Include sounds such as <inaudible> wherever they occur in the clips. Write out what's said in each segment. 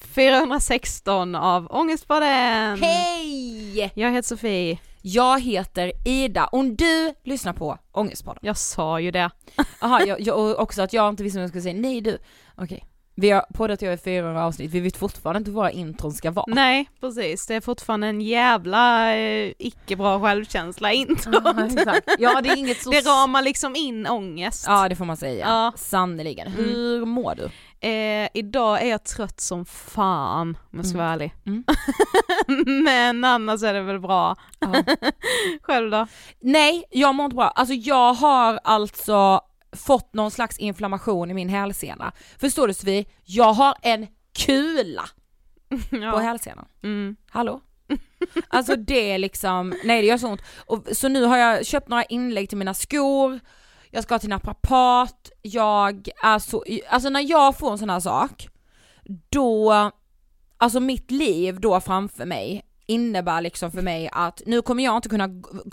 416 av Ångestpodden! Hej! Jag heter Sofie. Jag heter Ida och du lyssnar på Ångestpodden. Jag sa ju det. <laughs> Jaha, jag, jag, också att jag inte visste om jag skulle säga nej du. Okej. Vi har poddat i över 400 avsnitt, vi vet fortfarande inte hur våra intron ska vara. Nej, precis. Det är fortfarande en jävla eh, icke bra självkänsla Ja, introt. <laughs> exakt. Ja det är inget <laughs> så... Det ramar liksom in ångest. Ja det får man säga. Ja. Sannerligen. Mm. Hur mår du? Eh, idag är jag trött som fan, om jag ska Mm. vara ärlig. Mm. <laughs> Men annars är det väl bra. Ja. <laughs> Själv då? Nej, jag mår inte bra. Alltså jag har alltså fått någon slags inflammation i min hälsena. Förstår du Sofie? Jag har en kula <laughs> på Ja. hälsenan. Mm. Hallå? Alltså det är liksom, nej det gör så ont. Och, så nu har jag köpt några inlägg till mina skor, jag ska till naprapat, jag är så, alltså när jag får en sån här sak, då, alltså mitt liv då framför mig innebär liksom för mig att nu kommer jag inte kunna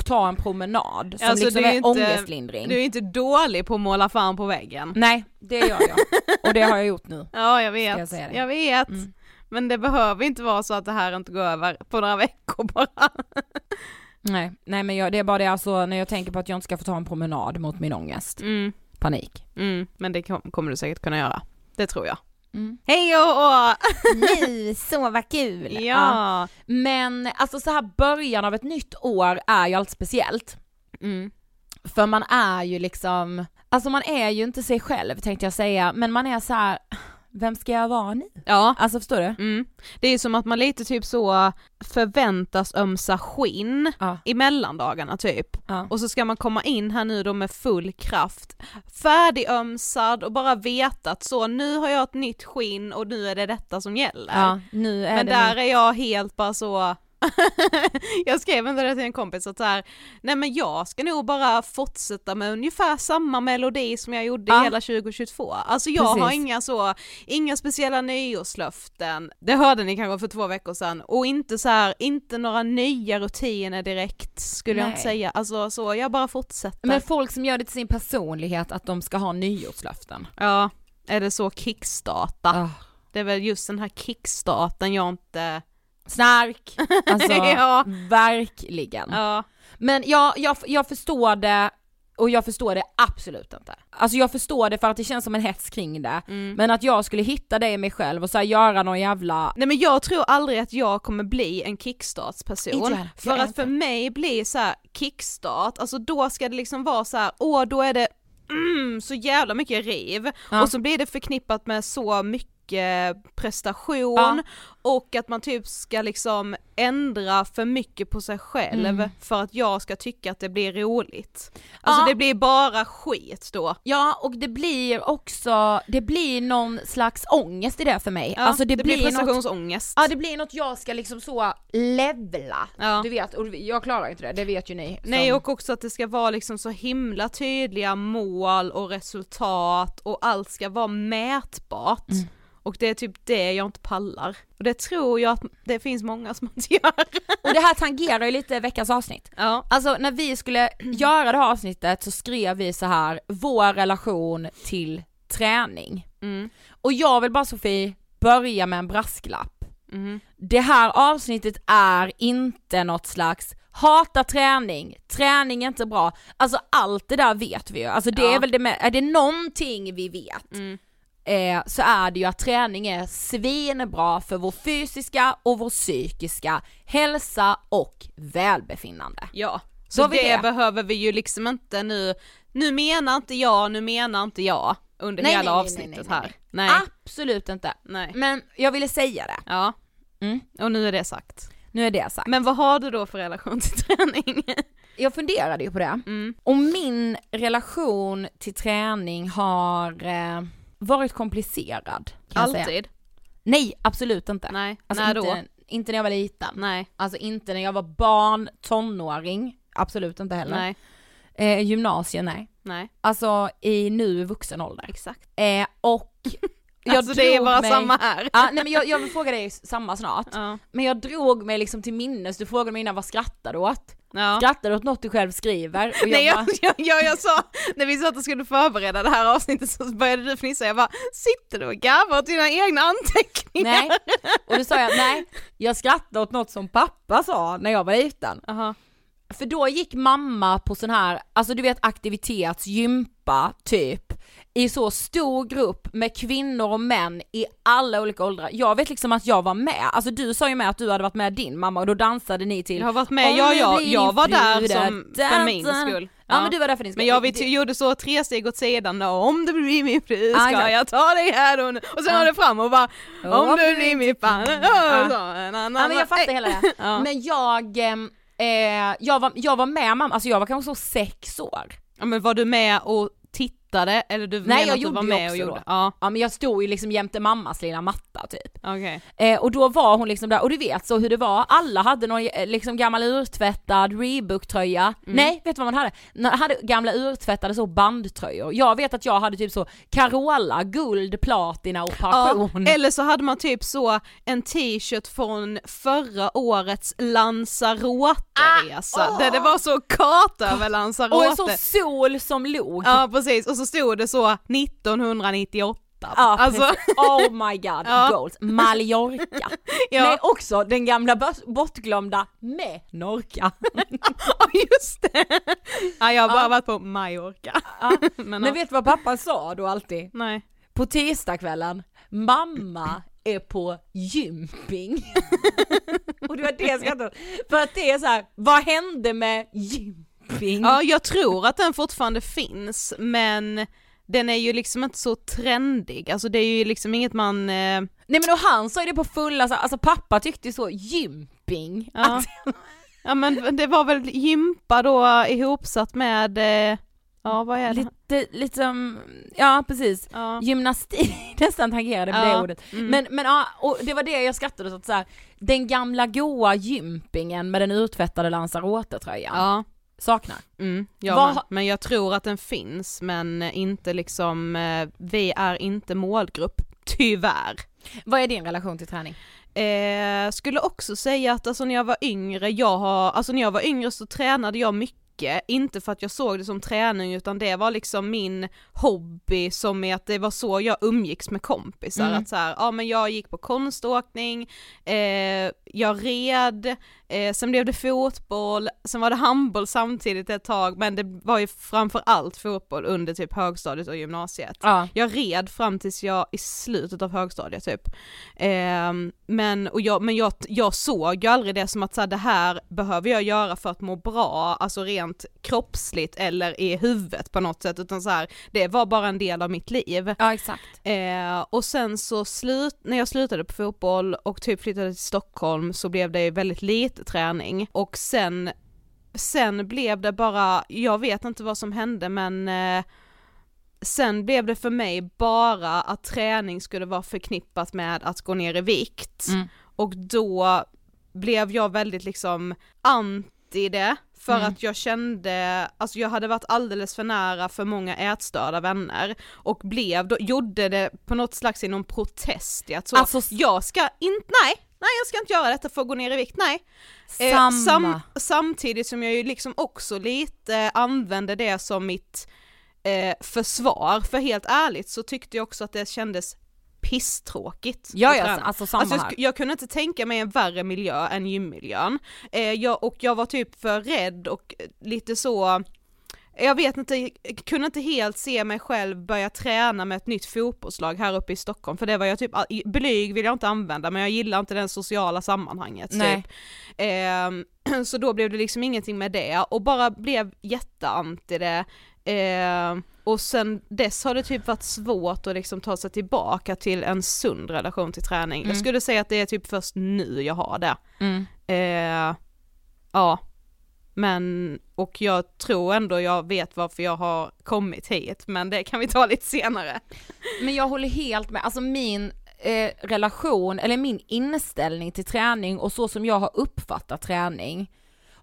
ta en promenad som Alltså, liksom är är, inte- ångestlindring. Du är inte dålig på att måla fan på väggen. Nej, det gör jag. <laughs> Och det har jag gjort nu. Ja, jag vet. jag? Jag vet. Mm. Men det behöver inte vara så att det här inte går över på några veckor bara. <laughs> Nej, nej men jag, det är bara det alltså när jag tänker på att jag inte ska få ta en promenad mot min ångest. Mm. Panik. Mm. Men det kom, kommer du säkert kunna göra. Det tror jag. Mm. Hej och <laughs> Nej, så vad kul! Ja. Men alltså så här början av ett nytt år är ju alltid speciellt. Mm. För man är ju liksom, alltså man är ju inte sig själv tänkte jag säga, men man är så här. Vem ska jag vara nu? Ja. Alltså förstår du? Mm. Det är som att man lite typ så förväntas ömsa skinn Ja. i mellandagarna typ. Ja. Och så ska man komma in här nu då med full kraft, färdigömsad och bara veta att så nu har jag ett nytt skinn och nu är det detta som gäller. ja nu är Men det där min- är jag helt bara så <laughs> jag skrev inte det till en kompis att så här, nej men jag ska nog bara fortsätta med ungefär samma melodi som jag gjorde Ja. hela 2022. Alltså jag har Precis. inga så, inga speciella nyårslöften, det hörde ni kanske för två veckor sedan, och inte så här, inte några nya rutiner direkt skulle jag inte Nej. säga, alltså så, jag bara fortsätter. Men folk som gör det till sin personlighet att de ska ha nyårslöften. Ja, är det så kickstarta? Ah. Det är väl just den här kickstarten jag inte, Snark, alltså <laughs> Ja. verkligen. ja. Men jag, jag, jag förstår det och jag förstår det absolut inte. Alltså jag förstår det för att det känns som en hets kring det, Mm. men att jag skulle hitta det i mig själv och så göra någon jävla... Nej men jag tror aldrig att jag kommer bli en kickstartsperson. Inte. För att för mig blir så här kickstart, alltså då ska det liksom vara så här, åh då är det mm, så jävla mycket riv Ja. och så blir det förknippat med så mycket prestation Ja. och att man typ ska liksom ändra för mycket på sig själv Mm. för att jag ska tycka att det blir roligt. Alltså Ja. det blir bara skit då. Ja och det blir också, det blir någon slags ångest i det för mig. Ja, alltså det, det blir blir något, prestationsångest. ja det blir något jag ska liksom så levla. Ja. Du vet, och jag klarar inte det, det vet ju ni. Nej som- och också att det ska vara liksom så himla tydliga mål och resultat och allt ska vara mätbart. Mm. Och det är typ det jag inte pallar. Och det tror jag att det finns många som inte gör. Och det här tangerar ju lite veckans avsnitt. Ja. Alltså när vi skulle göra det här avsnittet så skrev vi så här vår relation till träning. Mm. Och jag vill bara Sofie börja med en brasklapp. Mm. Det här avsnittet är inte något slags hata träning, träning är inte bra. Alltså allt det där vet vi ju. Alltså det Ja. är väl det med, är det någonting vi vet Mm. Eh, så är det ju att träning är svinbra för vår fysiska och vår psykiska hälsa och välbefinnande. Ja. Så det, det. behöver vi ju liksom inte nu, nu menar inte jag, nu menar inte jag under Nej, hela nej, nej, avsnittet nej, här. nej. Nej. Absolut inte. nej. Men jag ville säga det. Ja. Mm. Och nu är det sagt. Nu är det sagt. Men vad har du då för relation till träning? <laughs> jag funderade ju på det. Mm. Och min relation till träning har eh, varit komplicerad. Jag säga. Alltid? Nej, absolut inte. Nej, Alltså när inte, då? inte när jag var liten. Nej, Alltså inte när jag var barn, tonåring, absolut inte heller. nej, Eh, gymnasiet, nej. nej, Alltså i nu vuxen ålder. exakt. Eh, och <laughs> jag alltså det är bara mig... samma här. Ja, nej men jag, jag vill fråga dig samma snart. Ja. Men jag drog mig liksom till minnes, du frågade mig innan vad skrattar du åt? Ja. Skrattar åt något du själv skriver? Och jag Nej jag, bara, jag, jag, jag sa, när vi satt och skulle förbereda det här avsnittet så började du fnissa, jag bara sitter du och garvar åt dina egna anteckningar? nej. Och då sa jag, nej, jag skrattar åt något som pappa sa när jag var liten. Aha. För då gick mamma på sån här, alltså du vet aktivitetsgympa typ, i så stor grupp med kvinnor och män i alla olika åldrar. Jag vet liksom att jag var med, alltså du sa ju med att du hade varit med din mamma och då dansade ni till Jag har varit med, ja, du jag, var där som, för min skull. Ja, men du var där för din skull. Men jag vi Det- gjorde så tre steg åt sidan då, om du blir min fru Ja, ska exakt. jag ta dig här och nu. Och sen Ja. var det fram och bara, om du blir min fan. Ja. Ja. Ja men jag fattar hela det. <laughs> Ja. Men jag, ehm, eh, jag, var, jag var med mamma, alltså jag var kanske så sex år. Ja men var du med och tittade eller du Nej, jag gjorde med och också gjorde? då. Ja, Ja men jag stod ju liksom jämte mammas lilla matta typ. okej. Eh, och då var hon liksom där, och du vet så hur det var, alla hade någon eh, liksom gammal urtvättad Reebok-tröja. Mm. Nej, vet du vad man hade? Man hade gamla urtvättade så bandtröjor. Jag vet att jag hade typ så Carola, guld, platina och Ja, passion. eller så hade man typ så en t-shirt från förra årets Lanzarote-resa, Ah, där det var så karta över Lanzarote. och en sån sol som log. Ja precis, och så stod det så 1998. Ja, alltså. Oh my god, <laughs> Ja. goals. Mallorca. <laughs> ja, Nej också den gamla bort- bortglömda Menorca. <laughs> ja, just det. Ja, jag har bara Ja. varit på Mallorca. Ja. Men, Men vet du vad pappa sa då alltid? nej. På tisdagskvällen, mamma är på gymping. och det var det jag skrattade. För att det är så här, vad hände med gymping? Ja, jag tror att den fortfarande finns, men den är ju liksom inte så trendig, alltså det är ju liksom inget man... Eh, Nej men och han sa ju det på fulla, så- alltså pappa tyckte ju så, gymping. ja. Att, ja men det var väl gympa då ihopsatt med, eh, ja vad är det? lite, lite som, ja precis. Ja. Gymnastik, <laughs> nästan tangerade med Ja, det ordet. mm. Men, men ja, och det var det jag skrattade åt, så här, den gamla goa gympingen med den urtvättade Lanzarote-tröjan. Ja. Saknar. Mm, jag Vad- med. Men jag tror att den finns men inte liksom, eh, vi är inte målgrupp, tyvärr. Vad är din relation till träning? Eh, skulle också säga att alltså när jag var yngre, jag har, alltså när jag var yngre så tränade jag mycket, inte för att jag såg det som träning utan det var liksom min hobby som är att det var så jag umgicks med kompisar, Mm. att så här, ja men jag gick på konståkning, eh, jag red, eh, sen blev det fotboll, sen var det handboll samtidigt ett tag men det var ju framför allt fotboll under typ högstadiet och gymnasiet. Ja. Jag red fram tills jag i slutet av högstadiet typ. Ehm, men och jag, men jag, jag såg ju aldrig det som att så här, det här behöver jag göra för att må bra, alltså rent kroppsligt eller i huvudet på något sätt, utan så här, det var bara en del av mitt liv. Ja exakt. Eh, och sen så slut, när jag slutade på fotboll och typ flyttade till Stockholm så blev det väldigt lite träning och sen, sen blev det bara, jag vet inte vad som hände men eh, sen blev det för mig bara att träning skulle vara förknippat med att gå ner i vikt Mm. och då blev jag väldigt liksom anti det för Mm. att jag kände, alltså jag hade varit alldeles för nära för många ätstörda vänner och blev, då, gjorde det på något slags i någon protest i att så, Alltså- jag ska inte, nej, nej jag ska inte göra detta för att gå ner i vikt, nej. Eh, sam, samtidigt som jag ju liksom också lite använde det som mitt eh, försvar, för helt ärligt så tyckte jag också att det kändes pisstråkigt. Ja, ja, alltså samma Alltså, jag, jag kunde inte tänka mig en värre miljö än gymmiljön. Eh, jag, och jag var typ för rädd och lite så, jag vet inte, jag kunde inte helt se mig själv börja träna med ett nytt fotbollslag här uppe i Stockholm, för det var jag typ, i- blyg vill jag inte använda men jag gillar inte det sociala sammanhanget Nej. typ. Ehm, <clears throat> så då blev det liksom ingenting med det och bara blev jätteanti det. Ehm, och sen dess har det typ varit svårt att liksom ta sig tillbaka till en sund relation till träning. Jag Mm. skulle säga att det är typ först nu jag har det. Mm. Eh, ja. Men, och jag tror ändå jag vet varför jag har kommit hit, men det kan vi ta lite senare. Men jag håller helt med, alltså min eh, relation, eller min inställning till träning och så som jag har uppfattat träning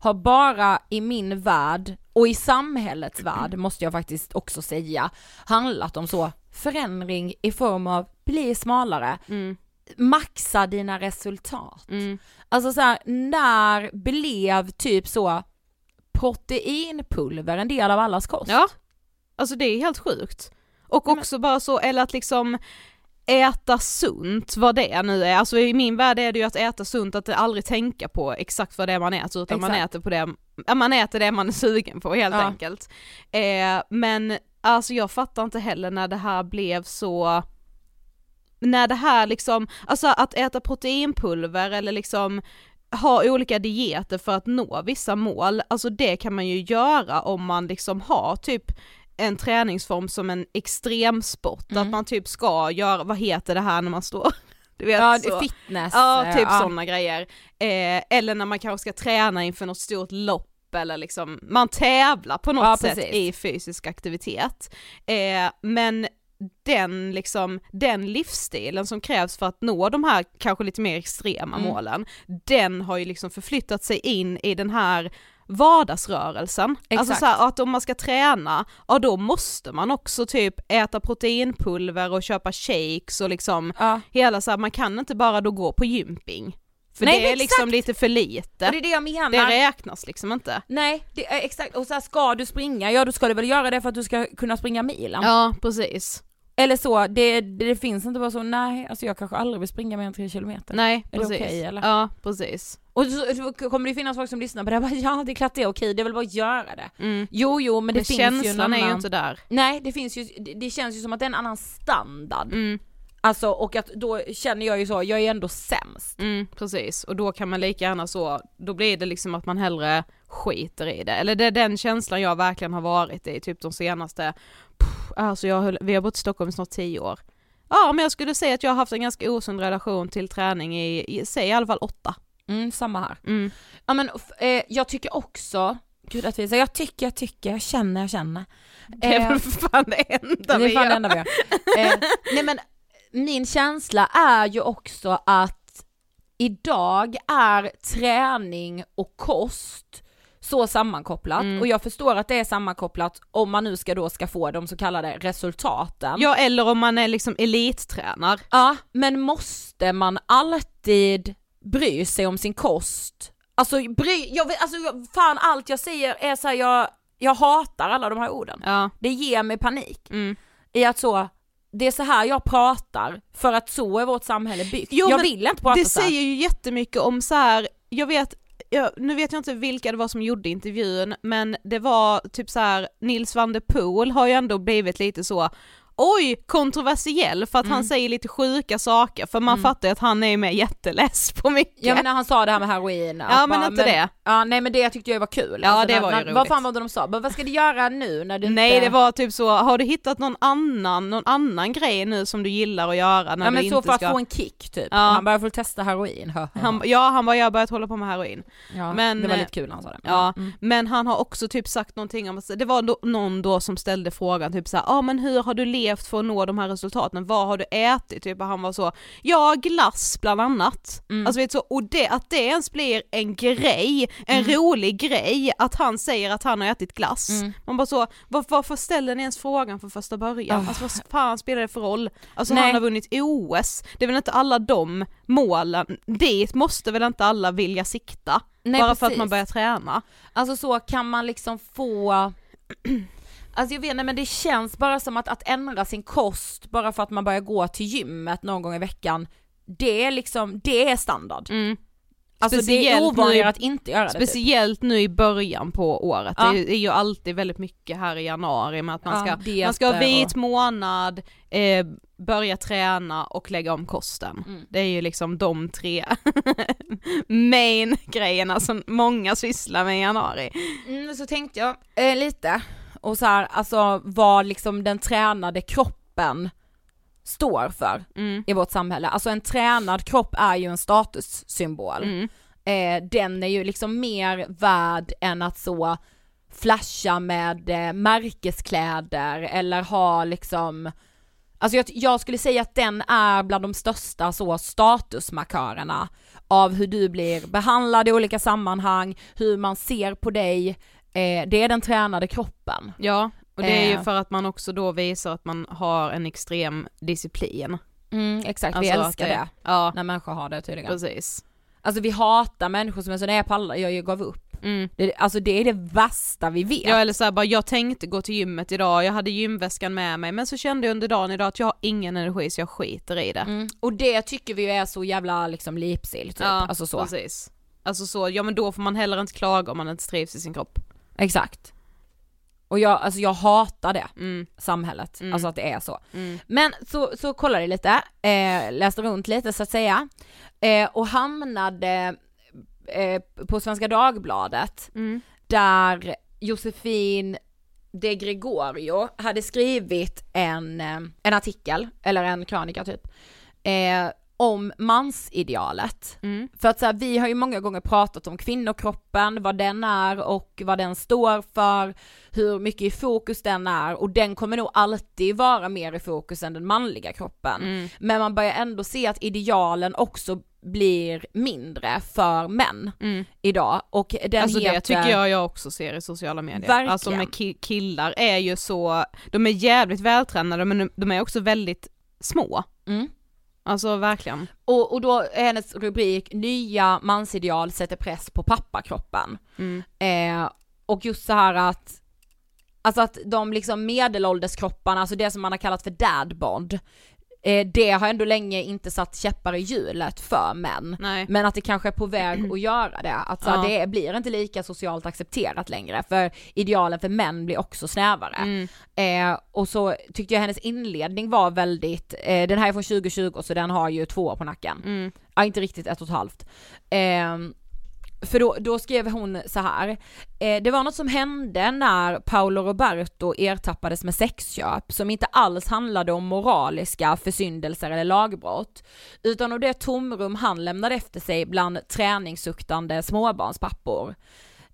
har bara i min värld och i samhällets värld måste jag faktiskt också säga handlat om så förändring i form av bli smalare, Mm. maxa dina resultat. Mm. Alltså så här, när blev typ så proteinpulver en del av allas kost? Ja, alltså det är helt sjukt. Och men- också bara så, eller att liksom äta sunt, vad det nu är. Alltså i min värld är det ju att äta sunt, att aldrig tänka på exakt vad det är man äter, utan man Exakt. äter på det, man äter det man är sugen på helt Ja. enkelt. Eh, men alltså jag fattar inte heller när det här blev så när det här liksom, alltså att äta proteinpulver eller liksom ha olika dieter för att nå vissa mål, alltså det kan man ju göra om man liksom har typ en träningsform som en extremsport, Mm. att man typ ska göra, vad heter det här när man står? <laughs> Du vet Ja, så. fitness. Ja, eh, typ ja. sådana grejer. Eh, eller när man kanske ska träna inför något stort lopp eller liksom, man tävlar på något Ja, sätt i fysisk aktivitet. Eh, men den liksom, den livsstilen som krävs för att nå de här kanske lite mer extrema Mm. målen, den har ju liksom förflyttat sig in i den här vardagsrörelsen. Alltså Exakt. så här, att om man ska träna, ja då måste man också typ äta proteinpulver och köpa shakes och liksom Ja. hela så här, man kan inte bara då gå på gymping. För Nej, det är liksom lite för lite. Och det är det jag menar. Det räknas liksom inte. Nej, är exakt, och så här, ska du springa, ja då ska du väl göra det för att du ska kunna springa milen. Ja, precis. Eller så, det, det, det finns inte bara så, nej alltså jag kanske aldrig vill springa mer än tre kilometer. Nej, Är det precis. okej, eller? Ja, precis. Och så, så kommer det finnas folk som lyssnar på det här, bara, ja det är klart det är okej, det är väl bara att göra det. Mm. Jo jo men det Men finns ju en känslan annan... är ju inte där. Nej det finns ju, det, det känns ju som att det är en annan standard. Mm, Alltså och att då känner jag ju så, jag är ändå sämst. mm, precis, och då kan man lika gärna så, då blir det liksom att man hellre skiter i det. Eller det är den känslan jag verkligen har varit i typ de senaste, alltså jag höll, vi har bott i Stockholm i snart tio år. Ja men jag skulle säga att jag har haft en ganska osund relation till träning i, i säg i alla fall åtta. Mm, samma här. Mm. Ja men eh, jag tycker också, gud att visa, jag tycker, jag tycker, jag känner, jag känner. Det är väl för fan det enda det är vi fan det gör. enda vi gör. Eh, <laughs> nej men min känsla är ju också att idag är träning och kost så sammankopplat Mm. och jag förstår att det är sammankopplat om man nu ska då ska få de så kallade resultaten. Ja eller om man är liksom elittränar. Ja, men måste man alltid bry sig om sin kost? Alltså, bry, jag, vet- alltså fan allt jag säger är så här, jag, jag hatar alla de här orden. Ja. Det ger mig panik Mm. i att så, det är så här jag pratar för att så är vårt samhälle byggt. Jo, jag vill inte prata Det så här. säger ju jättemycket om så här. jag vet, jag, nu vet jag inte vilka det var som gjorde intervjun, men det var typ så här. Nils van der Poel har ju ändå blivit lite så Oj, kontroversiell för att Mm. han säger lite sjuka saker för man fattar ju att han är med jätteless på mycket. Ja men när han sa det här med heroin. Ja, att men bara, inte det. Ja nej men det tyckte jag var kul. Ja, det när, var ju när, roligt. Vad fan var det de sa? Men vad ska du göra nu när du Nej inte... det var typ så, har du hittat någon annan, någon annan grej nu som du gillar att göra när Ja du men inte så för att ska... få en kick typ. Ja. Han började få testa heroin. han, ja han bara, jag har börjat hålla på med heroin. ja, men, det var eh, lite kul när han sa det. Ja, Mm. men han har också typ sagt någonting om, att- det var någon då som ställde frågan typ såhär, ja ah, men hur har du levt för att nå de här resultaten, vad har du ätit? Typ och han var så, ja glass bland annat. Mm. Alltså vet så, och det, att det ens blir en grej, en rolig grej, att han säger att han har ätit glass. Mm. Man bara så, var, varför ställer ni ens frågan från första början? Ah. Alltså vad fan spelar det för roll? Alltså Nej. han har vunnit OS, det är väl inte alla de målen, dit måste väl inte alla vilja sikta? Nej, bara för att precis. man börjar träna. Alltså så kan man liksom få Alltså jag vet inte men det känns bara som att, att ändra sin kost bara för att man börjar gå till gymmet någon gång i veckan Det är liksom, det är standard. Mm. Alltså det är Speciellt ovanligare nu- att inte göra det. typ. Speciellt nu i början på året, Ja. det är- ju alltid väldigt mycket här i januari med att man Ja, ska, man ska ha vit månad, eh, börja träna och lägga om kosten. Mm. Det är ju liksom de tre <laughs> main grejerna som många sysslar med i januari. Mm, så tänkte jag eh, lite, och så här, alltså vad liksom den tränade kroppen står för Mm. i vårt samhälle. Alltså en tränad kropp är ju en statussymbol. Mm. eh, den är ju liksom mer värd än att så flasha med eh, märkeskläder eller ha liksom Alltså jag, jag, skulle säga att den är bland de största så statusmarkörerna av hur du blir behandlad i olika sammanhang, hur man ser på dig, eh, det är den tränade kroppen. Ja, och det är ju Eh. för att man också då visar att man har en extrem disciplin. Mm, exakt, vi Alltså att älskar det, Ja, när människor har det tydligen. precis. Alltså vi hatar människor som är så, nej jag pallar, jag, jag gav upp. Mm. Det, alltså det är det värsta vi vet. Ja eller såhär bara, jag tänkte gå till gymmet idag, jag hade gymväskan med mig men så kände jag under dagen idag att jag har ingen energi så jag skiter i det. Mm. Och det tycker vi är så jävla liksom lipsill typ. Ja, alltså så. precis. Alltså så, ja men då får man heller inte klaga om man inte trivs i sin kropp. Exakt. Och jag, alltså jag hatar det, Mm. samhället, Mm. alltså att det är så. Mm. Men så, så kollade jag lite, eh, läste runt lite så att säga, eh, och hamnade eh, på Svenska Dagbladet, Mm. där Josefin de Gregorio hade skrivit en, eh, en artikel, eller en krönika typ, eh, om mansidealet. Mm. För att så här, vi har ju många gånger pratat om kvinnokroppen, vad den är och vad den står för, hur mycket i fokus den är och den kommer nog alltid vara mer i fokus än den manliga kroppen. Mm. Men man börjar ändå se att idealen också blir mindre för män Mm. idag och den alltså heter... det tycker jag jag också ser i sociala medier. Verkligen. Alltså med ki- killar är ju så, de är jävligt vältränade men de är också väldigt små. Mm. Alltså verkligen. Och, och då är hennes rubrik Nya mansideal sätter press på pappakroppen. Mm. Eh, och just så här att Alltså att de liksom medelålderskropparna, alltså det som man har kallat för dadbond, eh, det har ändå länge inte satt käppar i hjulet för män. Nej. Men att det kanske är på väg att göra det, att så Ja. det blir inte lika socialt accepterat längre för idealen för män blir också snävare. Mm. Eh, och så tyckte jag hennes inledning var väldigt, eh, den här är från 2020 så den har ju två år på nacken. Mm. Ja, inte riktigt ett och ett halvt. För då, då skrev hon så här. Eh, det var något som hände när Paolo Roberto ertappades med sexköp som inte alls handlade om moraliska försyndelser eller lagbrott, utan om det tomrum han lämnade efter sig bland träningssuktande småbarnspappor.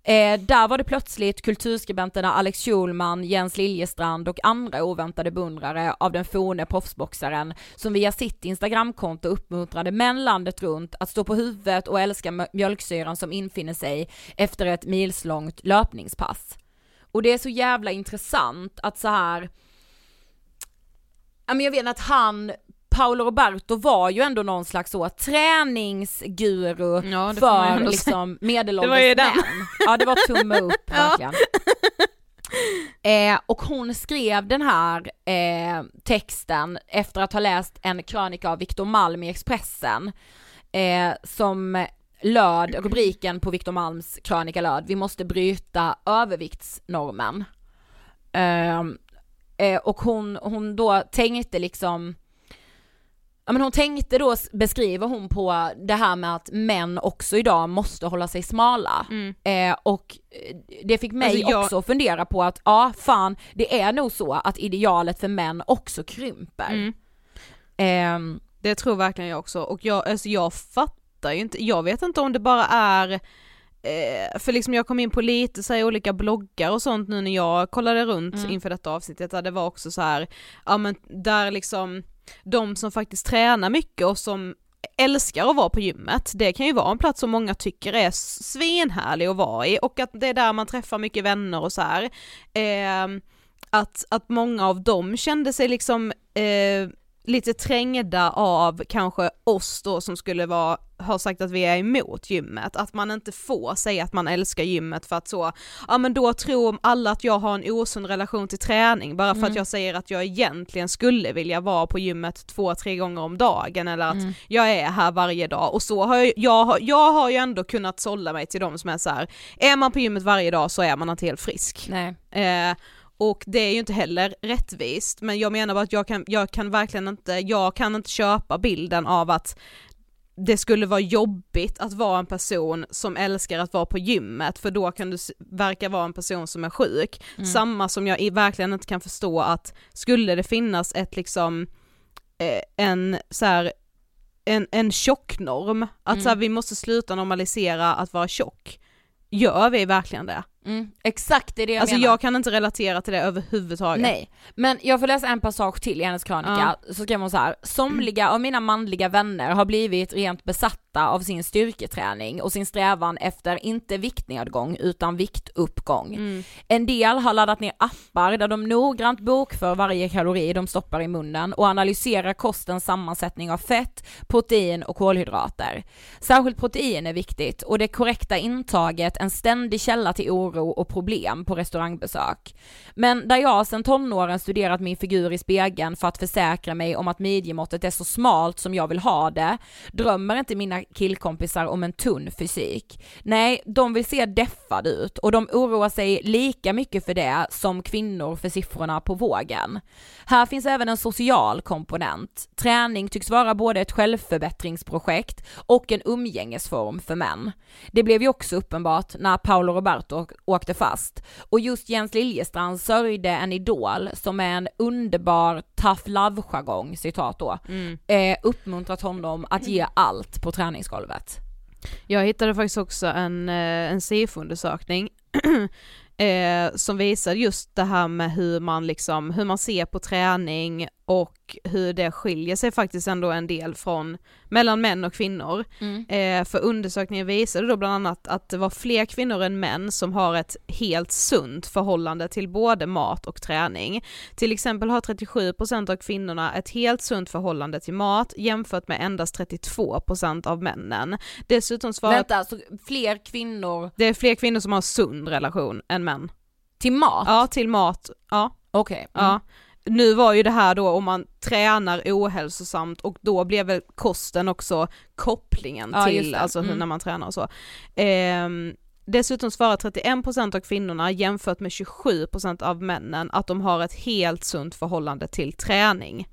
Eh, där var det plötsligt kulturskribenterna Alex Schulman, Jens Liljestrand och andra oväntade beundrare av den forne proffsboxaren som via sitt instagramkonto uppmuntrade män landet runt att stå på huvudet och älska mjölksyran som infinner sig efter ett milslångt löpningspass. Och det är så jävla intressant att så här ja men jag vet att han Paolo Roberto var ju ändå någon slags så träningsguru Ja, för liksom Det var ju medelålders den. män. Ja det var tumme upp <laughs> Ja. verkligen. Eh, och hon skrev den här eh, texten efter att ha läst en krönika av Victor Malm i Expressen eh, som löd, rubriken på Victor Malms krönika löd, vi måste bryta överviktsnormen. Eh, eh, och hon, hon då tänkte liksom Ja men hon tänkte då, beskriver hon på det här med att män också idag måste hålla sig smala. Mm. Eh, och eh, det fick mig Alltså, jag- också att fundera på att ja fan, det är nog så att idealet för män också krymper. Mm. Ehm, Det tror verkligen jag också och jag, alltså jag fattar ju inte, jag vet inte om det bara är eh, för liksom jag kom in på lite så olika bloggar och sånt nu när jag kollade runt Mm. inför detta avsnittet där det var också så här, ja men där liksom de som faktiskt tränar mycket och som älskar att vara på gymmet, det kan ju vara en plats som många tycker är svinhärlig att vara i och att det är där man träffar mycket vänner och så här. Eh, att, att många av dem kände sig liksom eh, lite trängda av kanske oss då som skulle vara, har sagt att vi är emot gymmet, att man inte får säga att man älskar gymmet för att så, ja men då tror alla att jag har en osund relation till träning bara för Mm. att jag säger att jag egentligen skulle vilja vara på gymmet två, tre gånger om dagen eller att Mm. jag är här varje dag och så har jag, jag, har- jag har ju ändå kunnat sålla mig till de som är så här. är man på gymmet varje dag så är man inte helt frisk. nej. Eh, och det är ju inte heller rättvist, men jag menar bara att jag kan, jag kan verkligen inte, jag kan inte köpa bilden av att det skulle vara jobbigt att vara en person som älskar att vara på gymmet för då kan du verka vara en person som är sjuk. Mm. Samma som jag verkligen inte kan förstå att skulle det finnas ett liksom eh, en så här en, en tjocknorm, att Mm. så här, vi måste sluta normalisera att vara tjock. Gör vi verkligen det? Mm, exakt det är det jag alltså menar. jag kan inte relatera till det överhuvudtaget. Nej, men jag får läsa en passage till i hennes krönika, så skrev hon så här. somliga av mina manliga vänner har blivit rent besatta av sin styrketräning och sin strävan efter inte viktnedgång utan viktuppgång. Mm. En del har laddat ner appar där de noggrant bokför varje kalori de stoppar i munnen och analyserar kostens sammansättning av fett, protein och kolhydrater. Särskilt protein är viktigt och det korrekta intaget en ständig källa till oro och problem på restaurangbesök. Men där jag sedan tonåren studerat min figur i spegeln för att försäkra mig om att midjemåttet är så smalt som jag vill ha det, drömmer inte mina killkompisar om en tunn fysik. Nej, de vill se deffade ut och de oroar sig lika mycket för det som kvinnor för siffrorna på vågen. Här finns även en social komponent. Träning tycks vara både ett självförbättringsprojekt och en umgängesform för män. Det blev ju också uppenbart när Paolo Roberto åkte fast och just Jens Liljestrand sörjde en idol som med en underbar tough love-jargong, citat då, Mm. eh, uppmuntrat honom att ge allt på våningsgolvet. Jag hittade faktiskt också en, eh, en SIFO-undersökning <clears throat> eh, som visar just det här med hur man liksom, hur man ser på träning och hur det skiljer sig faktiskt ändå en del från, mellan män och kvinnor. Eh, för undersökningen visade då bland annat att det var fler kvinnor än män som har ett helt sunt förhållande till både mat och träning. Till exempel har 37% av kvinnorna ett helt sunt förhållande till mat jämfört med endast 32% av männen. Dessutom svarar Vänta, så fler kvinnor det är fler kvinnor som har sund relation än män. till mat? Ja, till mat. Ja, Okej. Mm. ja. Nu var ju det här då om man tränar ohälsosamt och då blev väl kosten också kopplingen Ja, till alltså Mm. när man tränar och så. Ehm, dessutom svarar 31% av kvinnorna jämfört med 27% av männen att de har ett helt sunt förhållande till träning.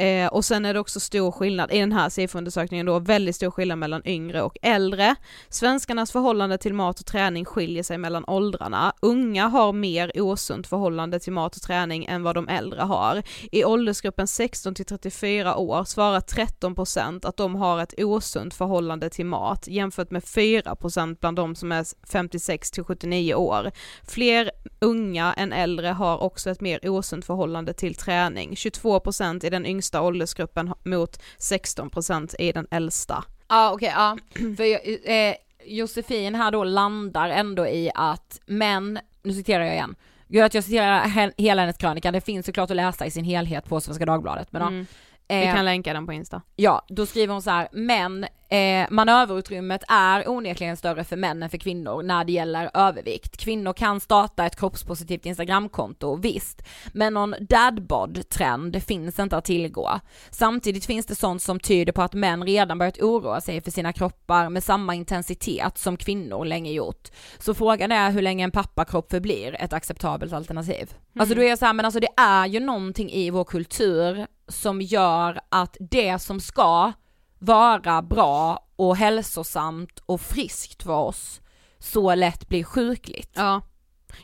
Eh, och sen är det också stor skillnad, i den här SIFO-undersökningen då, väldigt stor skillnad mellan yngre och äldre. Svenskarnas förhållande till mat och träning skiljer sig mellan åldrarna. Unga har mer osunt förhållande till mat och träning än vad de äldre har. I åldersgruppen 16 till 34 år svarar 13% att de har ett osunt förhållande till mat jämfört med 4% bland de som är 56 till 79 år. Fler unga än äldre har också ett mer osunt förhållande till träning. 22% i den yngsta åldersgruppen mot 16% i den äldsta. Ja okej, ja. <clears throat> För eh, Josefin här då landar ändå i att män, nu citerar jag igen, Gud att jag citerar he- hela hennes krönika, det finns såklart att läsa i sin helhet på Svenska Dagbladet men Mm. ja. Vi Eh, kan länka den på Insta. Ja, då skriver hon så här, men eh, manöverutrymmet är onekligen större för män än för kvinnor när det gäller övervikt. Kvinnor kan starta ett kroppspositivt instagramkonto, visst, men någon dadbod-trend finns inte att tillgå. Samtidigt finns det sånt som tyder på att män redan börjat oroa sig för sina kroppar med samma intensitet som kvinnor länge gjort. Så frågan är hur länge en pappakropp förblir ett acceptabelt alternativ. Alltså då är jag så här, men alltså det är ju någonting i vår kultur som gör att det som ska vara bra och hälsosamt och friskt för oss så lätt blir sjukligt. Ja.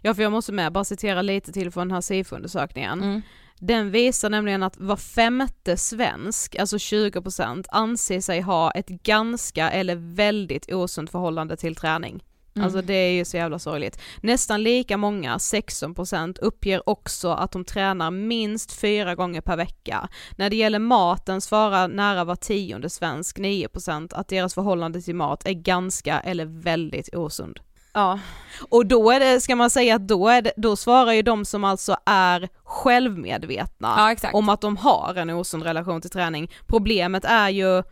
ja, för jag måste med bara citera lite till från den här SIFO-undersökningen. Mm. Den visar nämligen att var femte svensk, alltså 20%, anser sig ha ett ganska eller väldigt osunt förhållande till träning. Mm. Alltså det är ju så jävla sorgligt. Nästan lika många, 16%, uppger också att de tränar minst fyra gånger per vecka. När det gäller maten svarar nära var tionde svensk, 9%, att deras förhållande till mat är ganska eller väldigt osund. Ja. Och då är det, ska man säga att då, är det, då svarar ju de som alltså är självmedvetna Ja, om att de har en osund relation till träning. Problemet är ju, eh,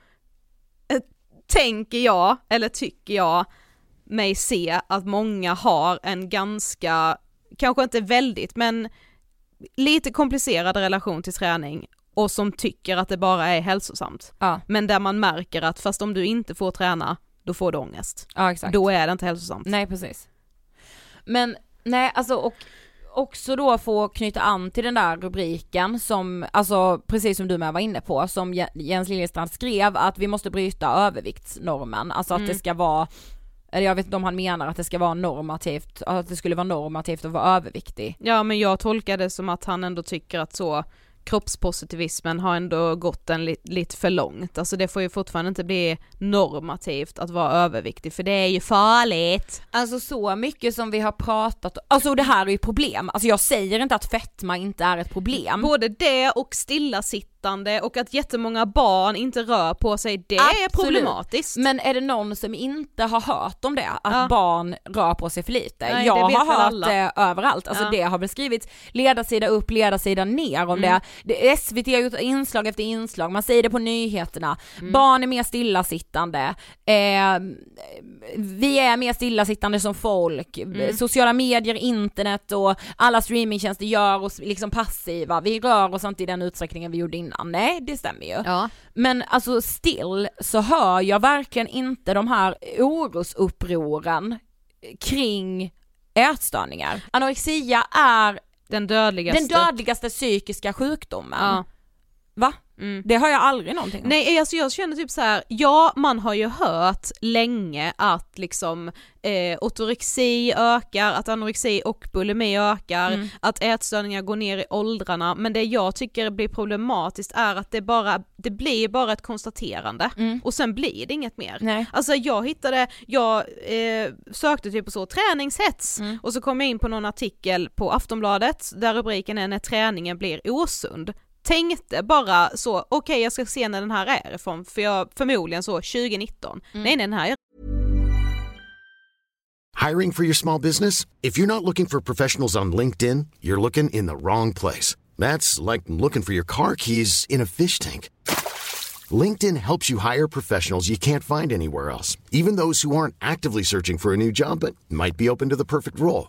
tänker jag, eller tycker jag, mig se att många har en ganska, kanske inte väldigt, men lite komplicerad relation till träning och som tycker att det bara är hälsosamt. Ja, Men där man märker att fast om du inte får träna, då får du ångest. ja exakt. Då är det inte hälsosamt. Nej precis. Men nej alltså och också då få knyta an till den där rubriken som, alltså precis som du med var inne på, som Je- Jens Liljestrand skrev att vi måste bryta överviktsnormen, alltså att Mm. det ska vara eller jag vet inte om han menar att det ska vara normativt, att det skulle vara normativt att vara överviktig. Ja men jag tolkar det som att han ändå tycker att så kroppspositivismen har ändå gått en li lite för långt. Alltså det får ju fortfarande inte bli normativt att vara överviktig för det är ju farligt. Alltså så mycket som vi har pratat alltså det här är ju problem, alltså jag säger inte att fetma inte är ett problem. Både det och stillasittande och att jättemånga barn inte rör på sig, det Absolut. är problematiskt. Men är det någon som inte har hört om det, att Ja. barn rör på sig för lite? Nej, jag har hört alla. det överallt, alltså Ja. det har väl skrivits ledarsida upp, ledarsida ner om Mm. det. det. SVT har gjort inslag efter inslag, man säger det på nyheterna, Mm. barn är mer stillasittande, eh, vi är mer stillasittande som folk, Mm. sociala medier, internet och alla streamingtjänster gör oss liksom passiva, vi rör oss inte i den utsträckningen vi gjorde innan. Nej, det stämmer ju. Ja. Men alltså still så hör jag verkligen inte de här orosupproren kring ätstörningar. Anorexia är Den dödligaste. den dödligaste psykiska sjukdomen. Ja. Va? Mm. Det har jag aldrig någonting om. Nej alltså jag känner typ så här, ja man har ju hört länge att liksom eh, ortorexi ökar, att anorexi och bulimi ökar, Mm. att ätstörningar går ner i åldrarna, men det jag tycker blir problematiskt är att det bara, det blir bara ett konstaterande Mm. och sen blir det inget mer. Nej. Alltså jag hittade, jag eh, sökte typ på så träningshets Mm. och så kom jag in på någon artikel på Aftonbladet där rubriken är när träningen blir osund. Tänkte bara så, okej jag ska se när den här är ifrån, för jag förmodligen så 2019. Nej nej den här är Hiring for your small business? If you're not looking for professionals on LinkedIn, you're looking in the wrong place. That's like looking for your car keys in a fish tank. LinkedIn helps you hire professionals you can't find anywhere else, even those who aren't actively searching for a new job but might be open to the perfect role.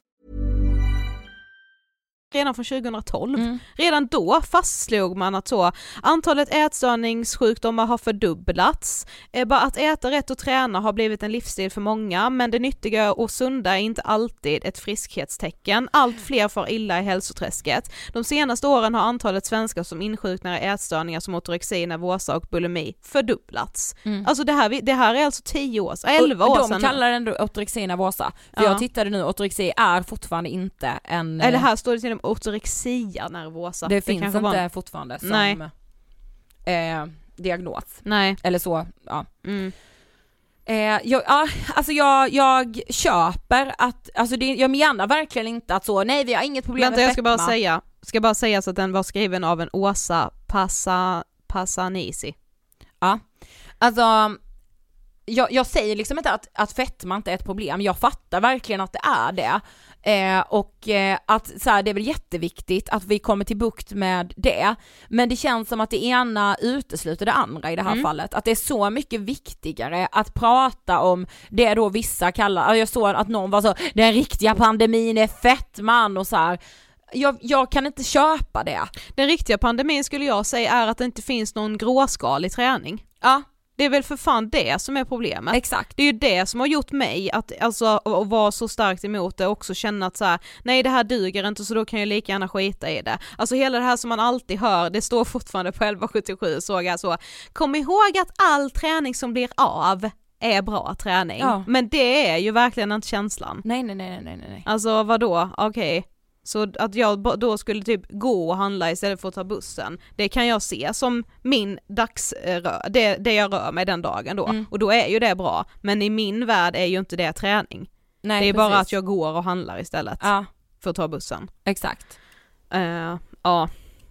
redan från 2012. Mm. Redan då fastslog man att så, antalet ätstörningssjukdomar har fördubblats, eh, bara att äta rätt och träna har blivit en livsstil för många, men det nyttiga och sunda är inte alltid ett friskhetstecken. Allt fler far illa i hälsoträsket. De senaste åren har antalet svenskar som insjuknar i ätstörningar som ortorexi, nervosa och bulimi fördubblats. Alltså det här, det här är alltså 10 år, 11 och år de sedan. kallar den ändå ortorexi nervosa. För Ja. jag tittade nu, ortorexi är fortfarande inte en... Eller här står det till ortorexia nervosa. det, finns kanske inte var fortfarande som Nej. eh, diagnos. Nej. Eller så, ja. Mm. Eh, jag, ja, alltså jag, jag köper att, alltså det, jag menar verkligen inte att så, nej vi har inget problem Vänta med jag ska bara fetma. säga, ska bara säga så att den var skriven av en Åsa Passa, Passanisi. Ja. Alltså, jag, jag säger liksom inte att, att fetma inte är ett problem, jag fattar verkligen att det är det. Eh, och eh, att så här, det är väl jätteviktigt att vi kommer till bukt med det, men det känns som att det ena utesluter det andra i det här Mm. fallet. Att det är så mycket viktigare att prata om det då vissa kallar, jag såg att någon var så, den riktiga pandemin är fetman och så här. Jag, jag kan inte köpa det. Den riktiga pandemin skulle jag säga är att det inte finns någon gråskalig träning. Ja, Det är väl för fan det som är problemet. exakt. Det är ju det som har gjort mig att, alltså, att vara så starkt emot det och också känna att så här, nej det här duger inte så då kan jag lika gärna skita i det. Alltså hela det här som man alltid hör, det står fortfarande på 1177 såg jag så, kom ihåg att all träning som blir av är bra träning. Ja. Men det är ju verkligen inte känslan. Nej nej nej nej nej. Alltså vadå, okej. Så att jag då skulle typ gå och handla istället för att ta bussen, det kan jag se som min dags, det, det jag rör mig den dagen då. Mm. Och då är ju det bra, men i min värld är ju inte det träning. Nej, det är bara precis. att jag går och handlar istället Ja, för att ta bussen. exakt. Eh, ja,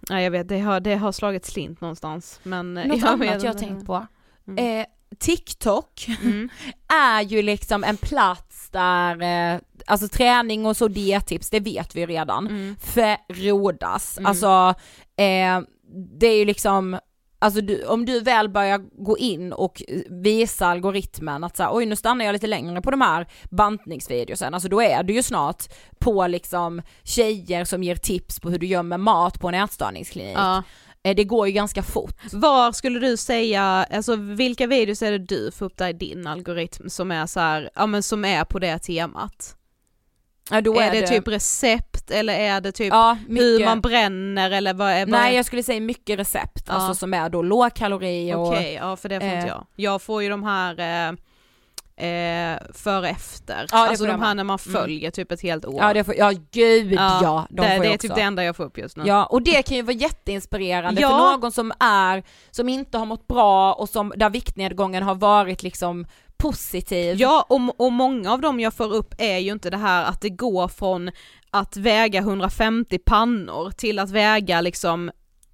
jag vet, det har, det har slagit slint någonstans. Men eh, Något jag annat jag tänkt på. Mm. Eh, TikTok Mm. <laughs> är ju liksom en plats där, eh, alltså träning och så diettips, det vet vi redan, Mm. frodas. Mm. Alltså eh, det är ju liksom Alltså du, om du väl börjar gå in och visa algoritmen att så här, oj nu stannar jag lite längre på de här bantningsvideosen, alltså då är du ju snart på liksom tjejer som ger tips på hur du gör med mat på en ätstörningsklinik. Ja. Eh, Det går ju ganska fort. Var skulle du säga, alltså vilka videos är det du får upp där i din algoritm som är så här, ja men som är på det temat? Ja, då är, det, typ recept eller är det typ ja, hur man bränner eller vad är vad Nej är- jag skulle säga mycket recept, Ja. alltså som är då lågkalori och Okej, ja för det får eh, inte jag. Jag får ju de här eh, eh, före efter, Ja, alltså de här när man Mm. följer typ ett helt år. Ja det får, ja gud ja, de det, det är också. typ det enda jag får upp just nu. Ja och det kan ju vara jätteinspirerande Ja. för någon som är, som inte har mått bra och som, där viktnedgången har varit liksom positiv. Ja, och, och många av dem jag får upp är ju inte det här att det går från att väga 150 pannor till att väga liksom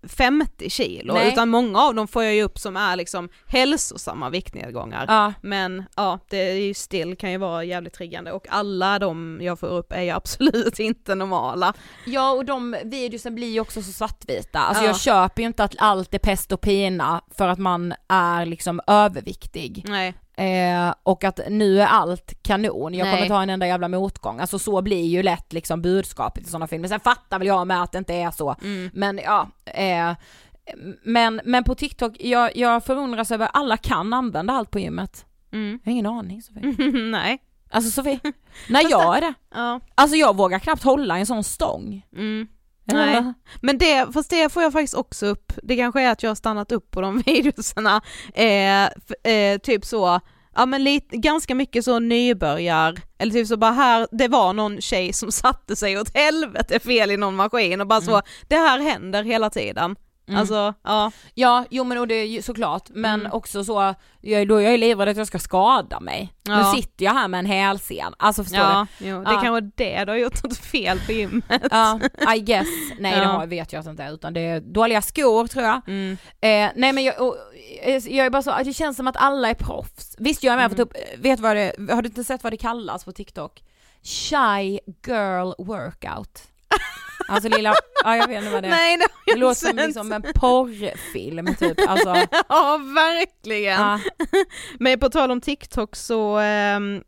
50 kilo, Nej. utan många av dem får jag ju upp som är liksom hälsosamma viktnedgångar. Ja. Men ja, det är ju still kan ju vara jävligt triggande och alla de jag får upp är ju <laughs> absolut inte normala. Ja och de videosen blir ju också så svartvita, alltså Ja. jag köper ju inte att allt är pest och pina för att man är liksom överviktig. Nej. Eh, och att nu är allt kanon, jag Nej. kommer ta en enda jävla motgång. Alltså så blir ju lätt liksom budskapet i sådana filmer. Sen fattar väl jag med att det inte är så. Mm. Men ja, eh, men, men på TikTok, jag, jag förundras över alla kan använda allt på gymmet. Mm. Jag har ingen aning Sofie. <laughs> Nej. Alltså Sofie, när jag är det. Ja. Alltså jag vågar knappt hålla en sån stång. Mm. Nej. Men det, fast det får jag faktiskt också upp, det kanske är att jag har stannat upp på de <laughs> videorna, eh, eh, typ så, ja men lite, ganska mycket så nybörjar, eller typ så bara här, det var någon tjej som <laughs> satte sig åt helvete fel i någon maskin och bara så, det här händer hela tiden. Mm. Alltså, ja. Ja, jo men och det är ju såklart, men Mm. också så, jag, då är jag livrädd att jag ska skada mig. Ja. Nu sitter jag här med en hälsen, alltså förstår Ja, jo, det Ja. kanske är det, du har gjort något fel på gymmet. du? Ja, I guess. Nej det Ja. har, vet jag det inte är, utan det är dåliga skor tror jag. Mm. Eh, nej men jag, och, eh, jag är bara så, det känns som att alla är proffs. Visst jag är med Mm. på typ, vet vad det, har du inte sett vad det kallas på TikTok? Shy girl workout. Alltså lilla, ja jag vet inte vad det är. Nej det Det låter som liksom en porrfilm typ, alltså. <laughs> Ja verkligen. Ja. Men på tal om TikTok så, Sven-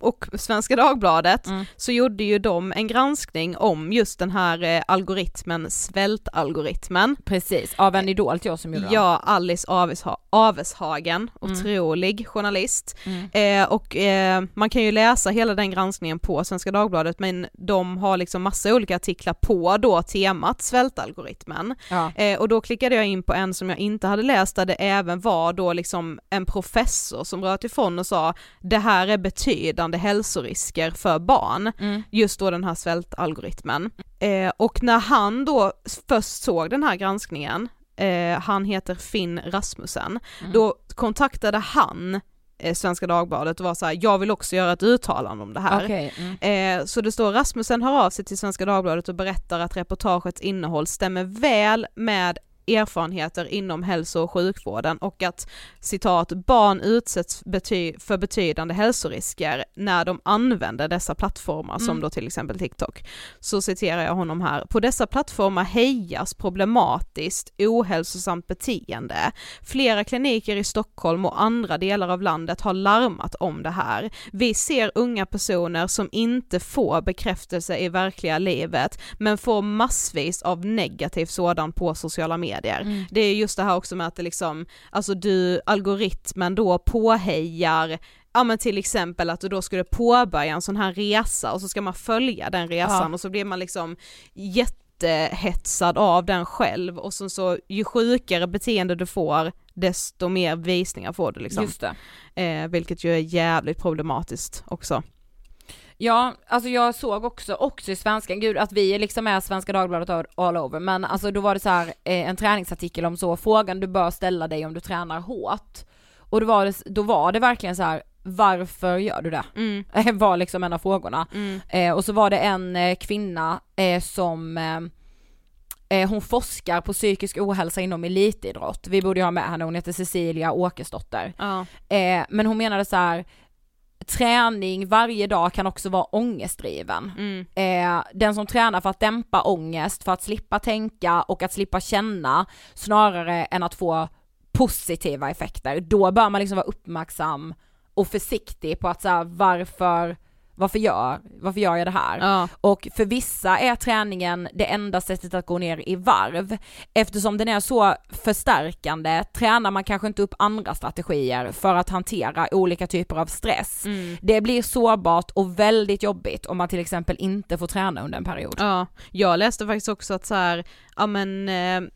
och Svenska Dagbladet, Mm. så gjorde ju de en granskning om just den här eh, algoritmen, svältalgoritmen. Precis, av en idol till oss som gjorde den. Ja, Alice Avesha- Aveshagen, Mm. otrolig journalist. Mm. Eh, och eh, man kan ju läsa hela den granskningen på Svenska Dagbladet men de har liksom massa olika artiklar på då temat svältalgoritmen. Ja. Eh, och då klickade jag in på en som jag inte hade läst där det även var då liksom en professor som röt ifrån och sa det här är betydande hälsorisker för barn, Mm. just då den här svältalgoritmen. Eh, och när han då först såg den här granskningen, eh, han heter Finn Rasmussen, Mm. då kontaktade han eh, Svenska Dagbladet och var så här, jag vill också göra ett uttalande om det här. Okej. Mm. Eh, så det står Rasmussen hör av sig till Svenska Dagbladet och berättar att reportagets innehåll stämmer väl med erfarenheter inom hälso och sjukvården och att citat barn utsätts bety- för betydande hälsorisker när de använder dessa plattformar som Mm. då till exempel TikTok. Så citerar jag honom här. På dessa plattformar hejas problematiskt ohälsosamt beteende. Flera kliniker i Stockholm och andra delar av landet har larmat om det här. Vi ser unga personer som inte får bekräftelse i verkliga livet men får massvis av negativ sådan på sociala medier. Mm. Det är just det här också med att det liksom, alltså du, algoritmen då påhejar Ja men till exempel att du då skulle påbörja en sån här resa och så ska man följa den resan Ja. och så blir man liksom jättehetsad av den själv och så, så ju sjukare beteende du får desto mer visningar får du liksom. Just det. Eh, vilket ju är jävligt problematiskt också. Ja, alltså jag såg också, också i Svenskan, gud att vi liksom är Svenska Dagbladet all over, men alltså då var det så här eh, en träningsartikel om så, frågan du bör ställa dig om du tränar hårt. Och då var det, då var det verkligen så här varför gör du det? Mm. <laughs> var liksom en av frågorna. Mm. Eh, och så var det en eh, kvinna eh, som eh, eh, hon forskar på psykisk ohälsa inom elitidrott. Vi borde ju ha med henne, hon heter Cecilia Åkersdotter. Ja. Men hon menade så här träning varje dag kan också vara ångestdriven. Mm. Eh, den som tränar för att dämpa ångest, för att slippa tänka och att slippa känna snarare än att få positiva effekter, då bör man liksom vara uppmärksam och försiktig på att så här, varför, varför gör, varför gör jag det här? Ja. Och för vissa är träningen det enda sättet att gå ner i varv. Eftersom den är så förstärkande tränar man kanske inte upp andra strategier för att hantera olika typer av stress. Mm. Det blir sårbart och väldigt jobbigt om man till exempel inte får träna under en period. Ja, jag läste faktiskt också att så här, ja men eh,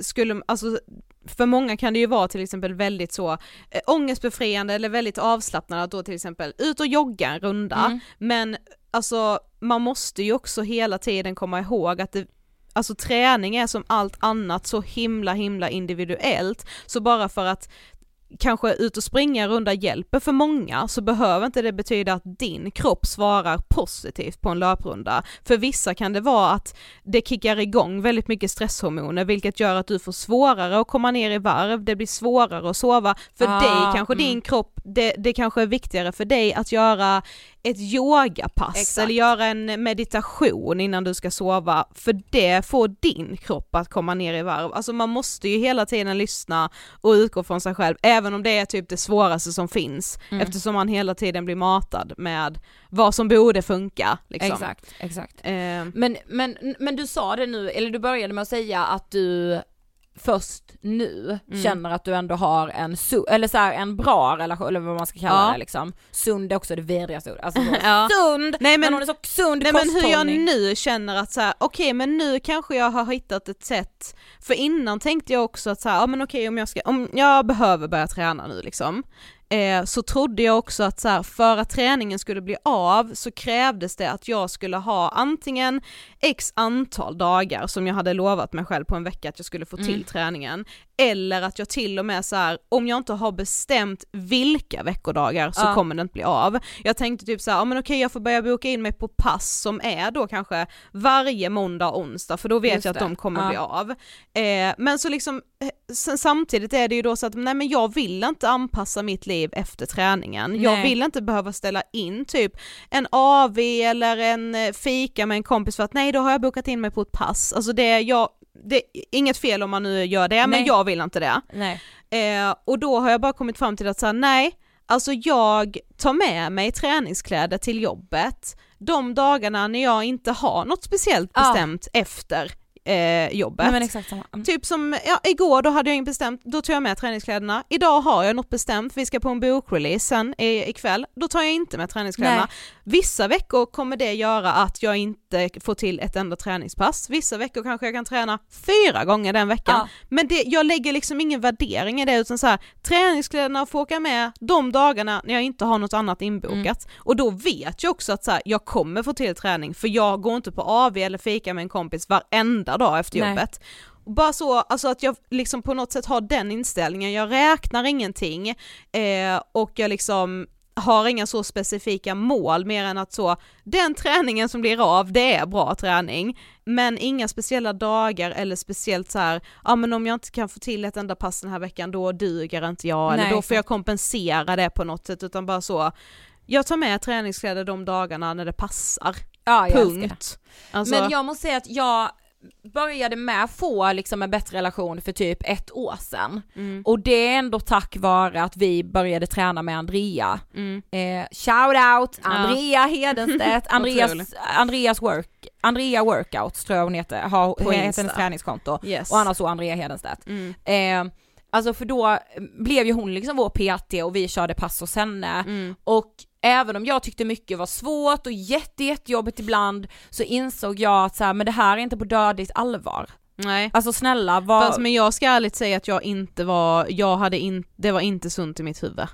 skulle, alltså för många kan det ju vara till exempel väldigt så eh, ångestbefriande eller väldigt avslappnande att då till exempel ut och jogga en runda, Mm. men alltså man måste ju också hela tiden komma ihåg att det Alltså träning är som allt annat så himla himla individuellt, så bara för att kanske ut och springa runda hjälper för många så behöver inte det betyda att din kropp svarar positivt på en löprunda. För vissa kan det vara att det kickar igång väldigt mycket stresshormoner vilket gör att du får svårare att komma ner i varv, det blir svårare att sova. För Ah, dig kanske mm. din kropp, det, det kanske är viktigare för dig att göra ett yogapass Exakt. eller göra en meditation innan du ska sova, för det får din kropp att komma ner i varv. Alltså man måste ju hela tiden lyssna och utgå från sig själv, även om det är typ det svåraste som finns, Mm. eftersom man hela tiden blir matad med vad som borde funka. Liksom. Exakt, exakt. Eh, Men, men, men du sa det nu, eller du började med att säga att du först nu Mm. känner att du ändå har en, su- eller så här, en bra relation, eller vad man ska kalla Ja. det liksom. Sund är också det vidrigaste ordet. Alltså <laughs> så, Ja. sund! Nej, men, men- hon är så sund Nej men hur jag nu känner att så här, okej men nu kanske jag har hittat ett sätt, för innan tänkte jag också att så här, ja men okej om jag ska, om jag behöver börja träna nu liksom, eh, så trodde jag också att så här, för att träningen skulle bli av så krävdes det att jag skulle ha antingen x antal dagar som jag hade lovat mig själv på en vecka att jag skulle få till Mm. träningen, eller att jag till och med så här, om jag inte har bestämt vilka veckodagar så Ja. kommer det inte bli av. Jag tänkte typ så här, ja men okej jag får börja boka in mig på pass som är då kanske varje måndag och onsdag för då vet Just jag att det. de kommer Ja. bli av. Eh, men så liksom, eh, samtidigt är det ju då så att nej men jag vill inte anpassa mitt liv efter träningen. Jag Nej. vill inte behöva ställa in typ en AV eller en eh, fika med en kompis för att nej då har jag bokat in mig på ett pass. Alltså det jag, det inget fel om man nu gör det men Nej. jag vill inte det. Nej. Eh, och då har jag bara kommit fram till att säga nej, alltså jag tar med mig träningskläder till jobbet de dagarna när jag inte har något speciellt Ja. bestämt efter eh, jobbet. Nej. Mm. Typ som, ja igår då hade jag inget bestämt, då tog jag med träningskläderna. Idag har jag något bestämt, vi ska på en bokrelease sen i, ikväll, då tar jag inte med träningskläderna. Nej. Vissa veckor kommer det göra att jag inte får till ett enda träningspass, vissa veckor kanske jag kan träna fyra gånger den veckan. Ja. Men det, jag lägger liksom ingen värdering i det utan så här, träningskläderna får åka med de dagarna när jag inte har något annat inbokat. Mm. Och då vet jag också att så här, jag kommer få till träning för jag går inte på AV eller fika med en kompis varenda dag efter Nej. jobbet. Och Bara så, alltså att jag liksom på något sätt har den inställningen, jag räknar ingenting eh, och jag liksom har inga så specifika mål mer än att så, den träningen som blir av, det är bra träning, men inga speciella dagar eller speciellt så här, ja men om jag inte kan få till ett enda pass den här veckan då duger inte jag, eller Nej, då får jag kompensera det på något sätt, utan bara så, jag tar med träningskläder de dagarna när det passar, Ja, jag punkt. Alltså, Men jag måste säga att jag började med att få liksom en bättre relation för typ ett år sedan. mm, Och det är ändå tack vare att vi började träna med Andrea. mm, Eh, shout out Andrea Hedenstedt, <laughs> Andreas. Andreas work, Andrea workouts tror jag hon heter, har, På heter Insta. hennes träningskonto. yes. Och annars så Andrea Hedenstedt. mm, Eh, alltså för då blev ju hon liksom vår PT och vi körde pass hos henne. mm, Och även om jag tyckte mycket var svårt och jätte, jättejobbigt ibland så insåg jag att så här, men det här är inte på dödligt allvar. nej. Alltså snälla vad... Fast men jag ska ärligt säga att jag inte var, jag hade in, det var inte sunt i mitt huvud.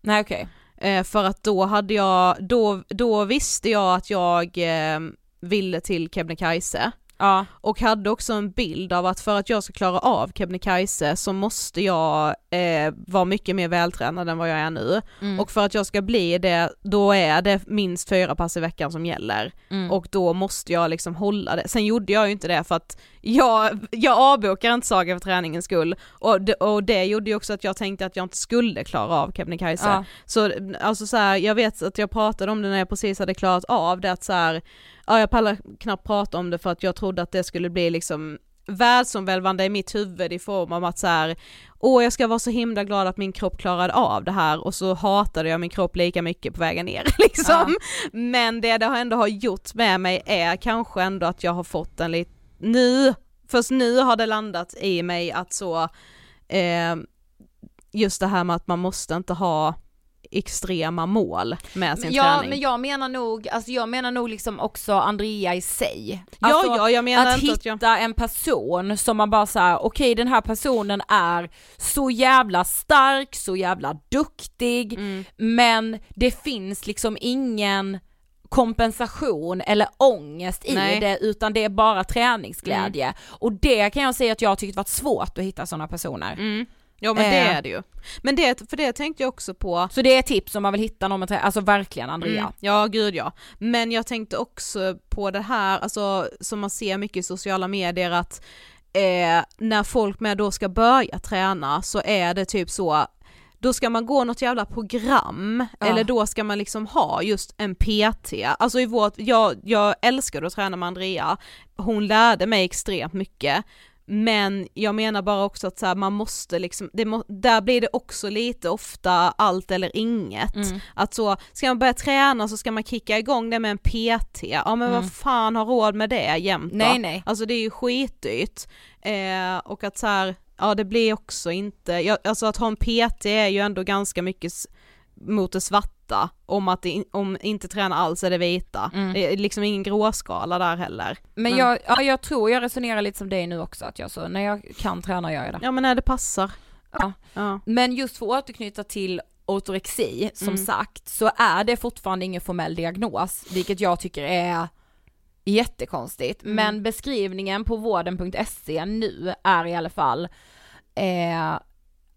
Nej okej. Eh, för att då hade jag, då, då visste jag att jag eh, ville till Kebnekaise. Ja. Och hade också en bild av att för att jag ska klara av Kebnekaise så måste jag eh, vara mycket mer vältränad än vad jag är nu. Mm. Och för att jag ska bli det, då är det minst fyra pass i veckan som gäller. Mm. Och då måste jag liksom hålla det. Sen gjorde jag ju inte det för att jag, jag avbokar inte Saga för träningens skull. Och det, och det gjorde ju också att jag tänkte att jag inte skulle klara av Kebnekaise. Ja. Så alltså så här, jag vet att jag pratade om det när jag precis hade klarat av det att så här, ja jag pallar knappt prata om det för att jag trodde att det skulle bli liksom världsomvälvande i mitt huvud i form av att så här, åh jag ska vara så himla glad att min kropp klarade av det här och så hatade jag min kropp lika mycket på vägen ner <laughs> liksom. Men det det ändå har gjort med mig är kanske ändå att jag har fått en lite, nu, först nu har det landat i mig att så, eh, just det här med att man måste inte ha extrema mål med sin ja, träning. men jag menar nog, alltså jag menar nog liksom också Andrea i sig. Ja, Alltså, ja, jag menar att hitta att jag... en person som man bara säger, okej den här personen är så jävla stark, så jävla duktig, Mm. men det finns liksom ingen kompensation eller ångest i Nej. det utan det är bara träningsglädje. Och det kan jag säga att jag har tyckt varit svårt att hitta sådana personer. Mm. Ja men det Eh. är det ju. Men det, för det tänkte jag också på, Så det är tips om man vill hitta någon med träning, alltså verkligen Andrea. Mm, ja gud ja. Men jag tänkte också på det här, alltså som man ser mycket i sociala medier att eh, när folk med då ska börja träna så är det typ så då ska man gå något jävla program, Ja. eller då ska man liksom ha just en PT. Alltså i vårt, jag, jag älskade att träna med Andrea, hon lärde mig extremt mycket, men jag menar bara också att så här, man måste liksom, det må, där blir det också lite ofta allt eller inget. Mm. Att så, ska man börja träna så ska man kicka igång det med en PT, ja men Mm. vad fan har råd med det jämt? Nej nej. Alltså det är ju skitdyrt. Eh, och att så här, ja det blir också inte, ja, alltså att ha en PT är ju ändå ganska mycket mot det svarta, om att in, om inte träna alls är det vita. Mm. Det är liksom ingen gråskala där heller. Men Men- jag, ja, jag tror jag resonerar lite som dig nu också, att jag så, när jag kan träna gör jag det. Ja men när det passar. Ja. Ja. Men just för att återknyta till ortorexi, som Mm. sagt, så är det fortfarande ingen formell diagnos, vilket jag tycker är jättekonstigt. Mm. Men beskrivningen på vården.se nu är i alla fall eh,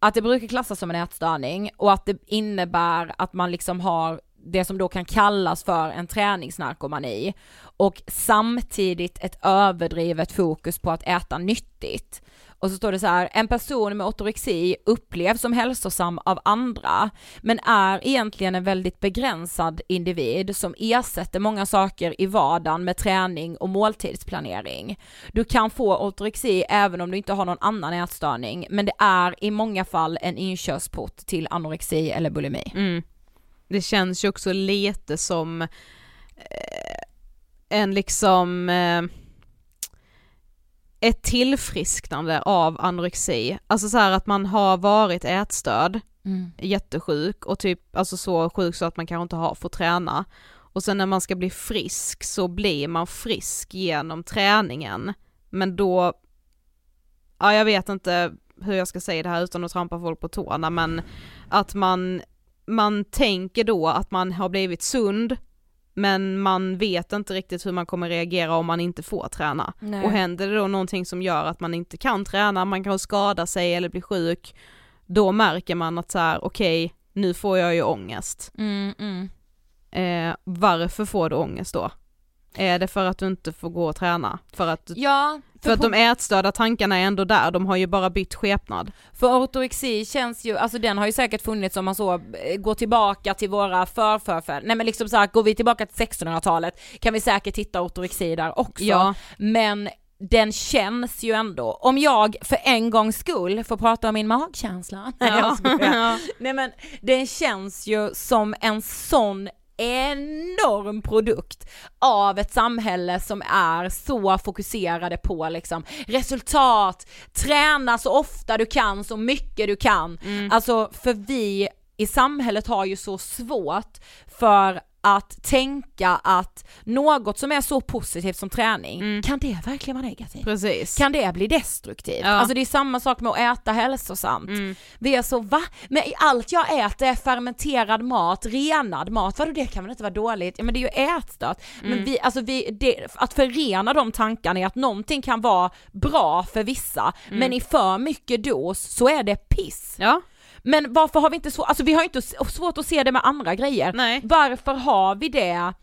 att det brukar klassas som en ätstörning och att det innebär att man liksom har det som då kan kallas för en träningsnarkomani och samtidigt ett överdrivet fokus på att äta nyttigt. Och så står det så här, en person med ortorexi upplevs som hälsosam av andra, men är egentligen en väldigt begränsad individ som ersätter många saker i vardagen med träning och måltidsplanering. Du kan få ortorexi även om du inte har någon annan ätstörning, men det är i många fall en inkörsport till anorexi eller bulimi. Mm. Det känns ju också lite som eh, en liksom eh, ett tillfrisknande av anorexi. Alltså så här att man har varit ätstörd, jättesjuk och typ alltså så sjuk så att man kanske inte har fått träna. Och sen när man ska bli frisk så blir man frisk genom träningen. Men då, ja jag vet inte hur jag ska säga det här utan att trampa folk på tårna men att man, man tänker då att man har blivit sund men man vet inte riktigt hur man kommer reagera om man inte får träna. Nej. Och händer det då någonting som gör att man inte kan träna, man kan skada sig eller bli sjuk, då märker man att så här, okej, nu får jag ju ångest. Mm, mm. Eh, varför får du ångest då? Är det för att du inte får gå och träna? För att, Ja, för att på- de ätstörda tankarna är ändå där, de har ju bara bytt skepnad. För ortorexi känns ju, alltså den har ju säkert funnits om man så eh, går tillbaka till våra förförfäder, nej men liksom så här, går vi tillbaka till 1600-talet kan vi säkert hitta ortorexi där också. Ja. Men den känns ju ändå, om jag för en gångs skull får prata om min magkänsla, nej. <laughs> Ja. nej men den känns ju som en sån enorm produkt av ett samhälle som är så fokuserade på liksom resultat, träna så ofta du kan, så mycket du kan. Alltså för vi i samhället har ju så svårt för att tänka att något som är så positivt som träning, Mm. kan det verkligen vara negativt? Precis. Kan det bli destruktivt? Ja. Alltså det är samma sak med att äta hälsosamt. Mm. Vi är så va? Men allt jag äter är fermenterad mat, renad mat, vadå det kan väl inte vara dåligt? Ja men det är ju ätstört. Men Mm. vi, alltså vi, det, att förena de tankarna i att någonting kan vara bra för vissa, Mm. men i för mycket dos så är det piss. Ja, Men varför har vi inte så, alltså vi har inte svårt att se det med andra grejer. nej. Varför har vi det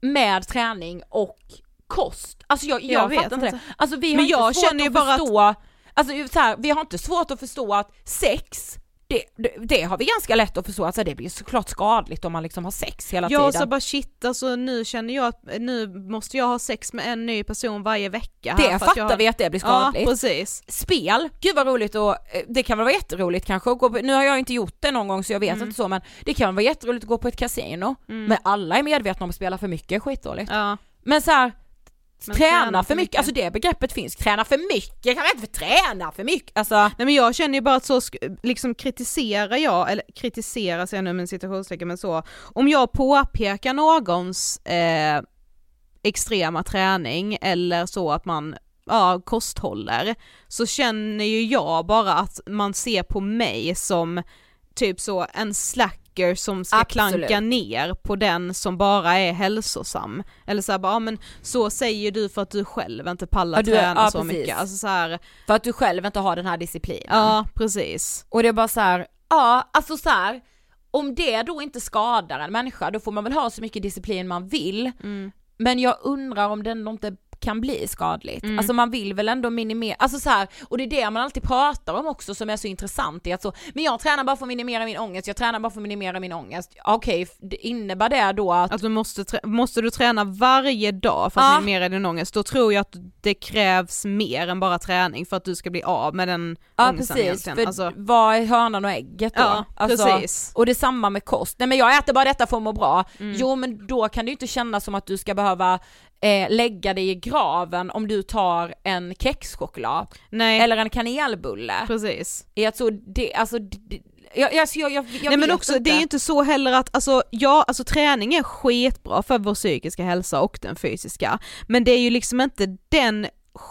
med träning och kost? Alltså jag, jag, Jag vet fattar inte det. Alltså vi har Men inte jag svårt känner ju att bara att- förstå, alltså så här, vi har inte svårt att förstå att sex, det, det, det har vi ganska lätt att förstå, alltså det blir såklart skadligt om man liksom har sex hela Jag tiden. så bara shit alltså nu känner jag att nu måste jag ha sex med en ny person varje vecka. här det fattar har... vi att det blir Ja skadligt. precis. Spel, gud vad roligt och eh, det kan väl vara jätteroligt kanske att gå på, nu har jag inte gjort det någon gång så jag vet Mm. inte så men det kan vara jätteroligt att gå på ett kasino. Men alla är medvetna om att spela för mycket skitdåligt. Ja. Men så här, Men träna, för mycket. alltså det begreppet finns, träna för mycket, kan man inte få träna för mycket? Alltså, Nej men jag känner ju bara att så liksom kritiserar jag, eller kritiserar säger jag nu med citationstecken men så, om jag påpekar någons eh, extrema träning eller så att man ja, kosthåller, så känner ju jag bara att man ser på mig som typ så en slacker som ska Absolut. klanka ner på den som bara är hälsosam. Eller såhär bara, ja men så säger du för att du själv inte pallar Ja, du träna ja, så precis. mycket. Alltså så här, för att du själv inte har den här disciplinen. ja precis. Och det är bara så här, ja alltså så här, om det då inte skadar en människa då får man väl ha så mycket disciplin man vill. Mm. Men jag undrar om ändå inte kan bli skadligt. Mm. Alltså man vill väl ändå minimera, alltså så här, och det är det man alltid pratar om också som är så intressant i att så, men jag tränar bara för att minimera min ångest, jag tränar bara för att minimera min ångest. Okej, det innebär det då att, du måste, måste du träna varje dag för att Ja. minimera din ångest, då tror jag att det krävs mer än bara träning för att du ska bli av med den ja ångesten precis, egentligen. för Alltså, vad är hönan och ägget då? ja, alltså, precis. Och det är samma med kost, nej men jag äter bara detta för att må bra. Mm. Jo men då kan det ju inte kännas som att du ska behöva eh, lägga dig i graven om du tar en kexchoklad Nej, eller en kanelbulle. precis. Är att så det, alltså, det, jag, jag, jag, jag, jag Nej men också, inte. det är ju inte så heller att, alltså ja, alltså träning är skitbra för vår psykiska hälsa och den fysiska, men det är ju liksom inte den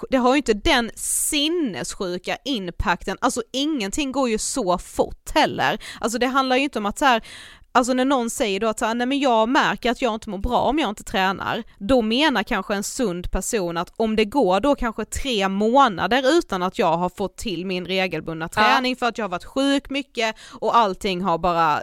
det har ju inte den sinnessjuka impacten, alltså ingenting går ju så fort heller. Alltså det handlar ju inte om att så här, Alltså när någon säger då att så här, nej men jag märker att jag inte mår bra om jag inte tränar, då menar kanske en sund person att om det går då kanske tre månader utan att jag har fått till min regelbundna Ja. träning för att jag har varit sjuk mycket och allting har bara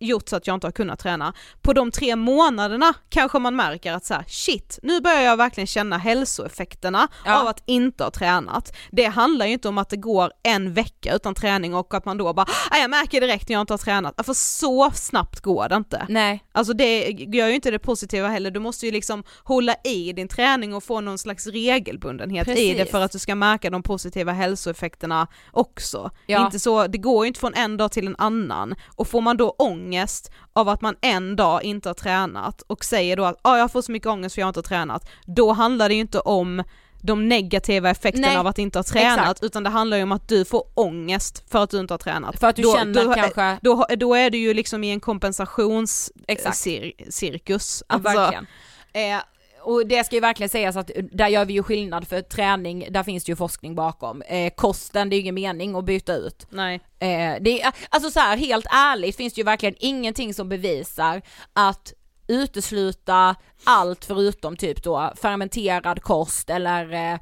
gjort så att jag inte har kunnat träna. På de tre månaderna kanske man märker att så här, shit, nu börjar jag verkligen känna hälsoeffekterna Ja. av att inte ha tränat. Det handlar ju inte om att det går en vecka utan träning och att man då bara, "Ah, jag märker direkt när jag inte har tränat. För så snabbt går det inte. Nej, Alltså det gör ju inte det positiva heller, du måste ju liksom hålla i din träning och få någon slags regelbundenhet i det Precis. för att du ska märka de positiva hälsoeffekterna också. Ja. Inte så, det går ju inte från en dag till en annan och får man då ångest av att man en dag inte har tränat och säger då att ah, jag får så mycket ångest för jag har inte tränat, då handlar det ju inte om de negativa effekterna Nej, av att inte ha tränat exakt. utan det handlar ju om att du får ångest för att du inte har tränat. för att du Då- känner då- kanske, då, då är du ju liksom i en kompensationscirkus. ja, Alltså, verkligen. Eh, och det ska ju verkligen sägas att där gör vi ju skillnad för träning, där finns det ju forskning bakom. Eh, kosten, det är ju ingen mening att byta ut. nej. Eh, det är, alltså så här, helt ärligt finns det ju verkligen ingenting som bevisar att utesluta allt förutom typ då fermenterad kost eller eh,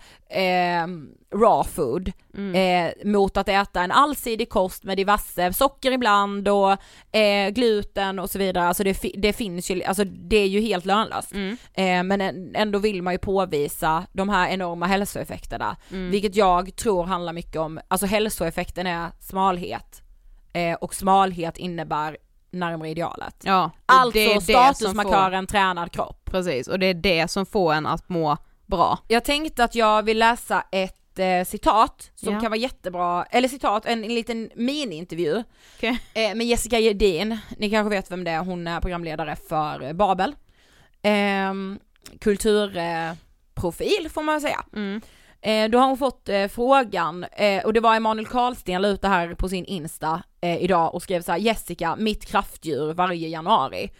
eh, raw food eh, mot att äta en allsidig kost med diverse socker ibland och eh, gluten och så vidare. Alltså det, det finns ju, alltså det är ju helt lönlöst. Mm. Eh, men än- ändå vill man ju påvisa de här enorma hälsoeffekterna. Mm. Vilket jag tror handlar mycket om, alltså hälsoeffekten är smalhet. Och smalhet innebär närmare idealet. Ja, Alltså statusmarkören tränad kropp. Får, precis, och det är det som får en att må bra. Jag tänkte att jag vill läsa ett eh, citat som Ja. kan vara jättebra, eller citat, en, en liten mini-intervju Okej. eh, med Jessica Gedin. Ni kanske vet vem det är, hon är programledare för eh, Babel. Eh, kulturprofil får man säga. Mm. Eh, då har hon fått eh, frågan, eh, och det var Emanuel Karlsten la ut det här på sin Insta idag och skrev så här: Jessica, mitt kraftdjur varje januari.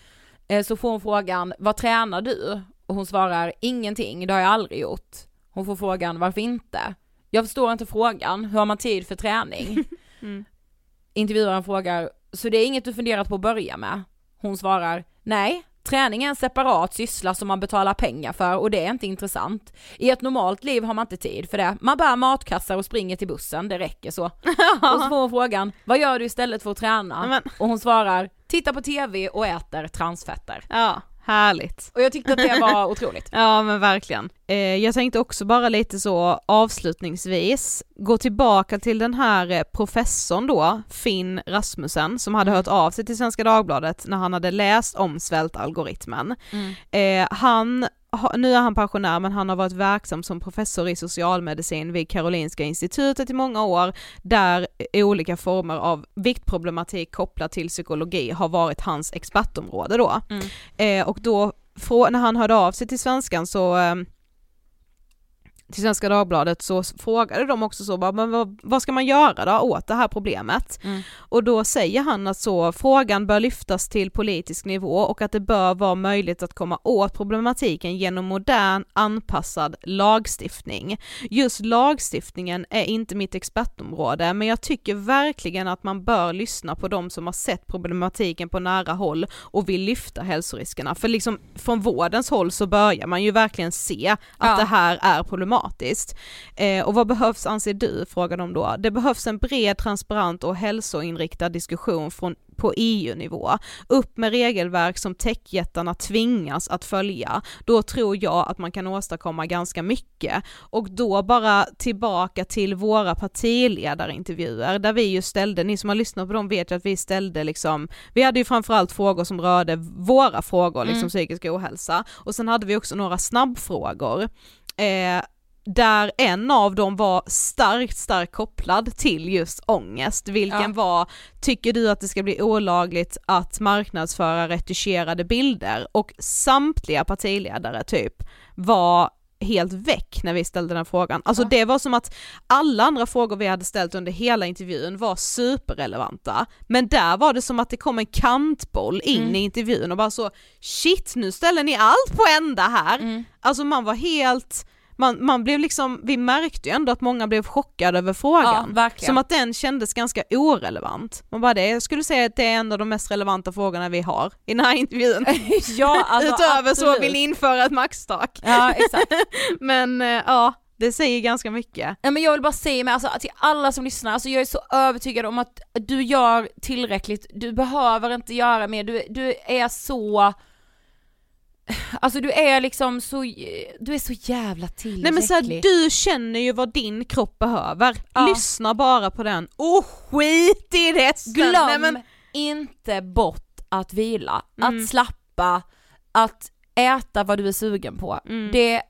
Så får hon frågan, vad tränar du? Och hon svarar, ingenting, det har jag aldrig gjort. Hon får frågan, varför inte? Jag förstår inte frågan, hur har man tid för träning? <laughs> mm. Intervjuaren frågar, så det är inget du funderat på att börja med? Hon svarar, nej, Träning är en separat syssla som man betalar pengar för och det är inte intressant. I ett normalt liv har man inte tid för det. Man bär matkassar och springer till bussen, det räcker så. och så får hon frågan, vad gör du istället för att träna? Och hon svarar, titta på TV och äter transfetter. Ja. Härligt. Och jag tyckte att det var otroligt. <laughs> ja men verkligen. Eh, jag tänkte också bara lite så avslutningsvis gå tillbaka till den här eh, professorn då, Finn Rasmussen, som hade mm. hört av sig till Svenska Dagbladet när han hade läst om svältalgoritmen. Mm. Eh, han nu är han pensionär men han har varit verksam som professor i socialmedicin vid Karolinska institutet i många år, där olika former av viktproblematik kopplat till psykologi har varit hans expertområde då. Mm. Eh, och då, när han hörde av sig till Svenskan så eh, till Svenska Dagbladet så frågade de också så, bara, men vad, vad ska man göra då åt det här problemet? Mm. Och då säger han att så, frågan bör lyftas till politisk nivå och att det bör vara möjligt att komma åt problematiken genom modern anpassad lagstiftning. Just lagstiftningen är inte mitt expertområde, men jag tycker verkligen att man bör lyssna på de som har sett problematiken på nära håll och vill lyfta hälsoriskerna. För liksom från vårdens håll så börjar man ju verkligen se att ja. det här är problematiskt problematiskt. Eh, och vad behövs anser du, frågar de då. Det behövs en bred, transparent och hälsoinriktad diskussion från på EU-nivå. Upp med regelverk som techjättarna tvingas att följa. Då tror jag att man kan åstadkomma ganska mycket. Och då bara tillbaka till våra partiledarintervjuer där vi ju ställde, ni som har lyssnat på dem vet ju att vi ställde liksom, vi hade ju framförallt frågor som rörde våra frågor, liksom mm. psykisk ohälsa. Och sen hade vi också några snabbfrågor. Eh, där en av dem var starkt, starkt kopplad till just ångest, vilken ja. var, tycker du att det ska bli olagligt att marknadsföra retuscherade bilder? Och samtliga partiledare typ var helt väck när vi ställde den frågan. Alltså ja. det var som att alla andra frågor vi hade ställt under hela intervjun var superrelevanta, men där var det som att det kom en kantboll in mm. i intervjun och bara så shit nu ställer ni allt på ända här. Mm. Alltså man var helt man, man blev liksom, vi märkte ju ändå att många blev chockade över frågan. Ja, som att den kändes ganska orelevant. Man bara det, jag skulle säga att det är en av de mest relevanta frågorna vi har i den här intervjun. <laughs> ja, alltså, Utöver absolut. så vill införa ett maxtak. Ja, exakt. <laughs> men eh, ja, det säger ganska mycket. Ja, men jag vill bara säga med, alltså, till alla som lyssnar, alltså, jag är så övertygad om att du gör tillräckligt, du behöver inte göra mer, du, du är så Alltså du är liksom så, du är så jävla tillräcklig. Nej men så här, du känner ju vad din kropp behöver, ja. lyssna bara på den och skit i resten! Glöm Nej, men... inte bort att vila, mm. att slappa, att äta vad du är sugen på. Mm. Det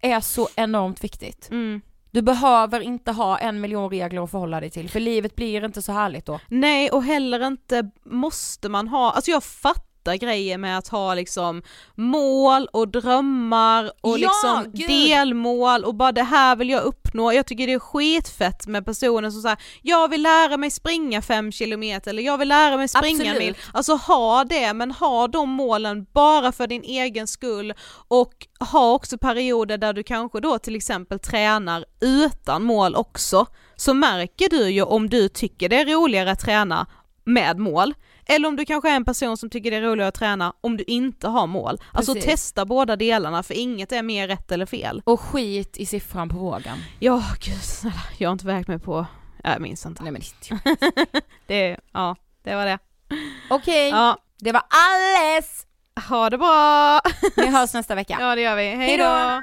är så enormt viktigt. Mm. Du behöver inte ha en miljon regler att förhålla dig till, för livet blir inte så härligt då. Nej, och heller inte måste man ha, alltså jag fattar fatta grejer med att ha liksom mål och drömmar och ja, liksom Gud. delmål och bara det här vill jag uppnå. Jag tycker det är skitfett med personer som säger jag vill lära mig springa fem kilometer eller jag vill lära mig springa en mil. Alltså ha det men ha de målen bara för din egen skull och ha också perioder där du kanske då till exempel tränar utan mål också. Så märker du ju om du tycker det är roligare att träna med mål eller om du kanske är en person som tycker det är roligare att träna om du inte har mål. Alltså Precis. testa båda delarna för inget är mer rätt eller fel. Och skit i siffran på vågen. Ja gud snälla, jag har inte vägt mig på, jag minns inte. Nej men <laughs> det, ja, det var det. Okej, okay. ja. det var alles! Ha det bra! Vi hörs <laughs> nästa vecka. Ja det gör vi, hej då!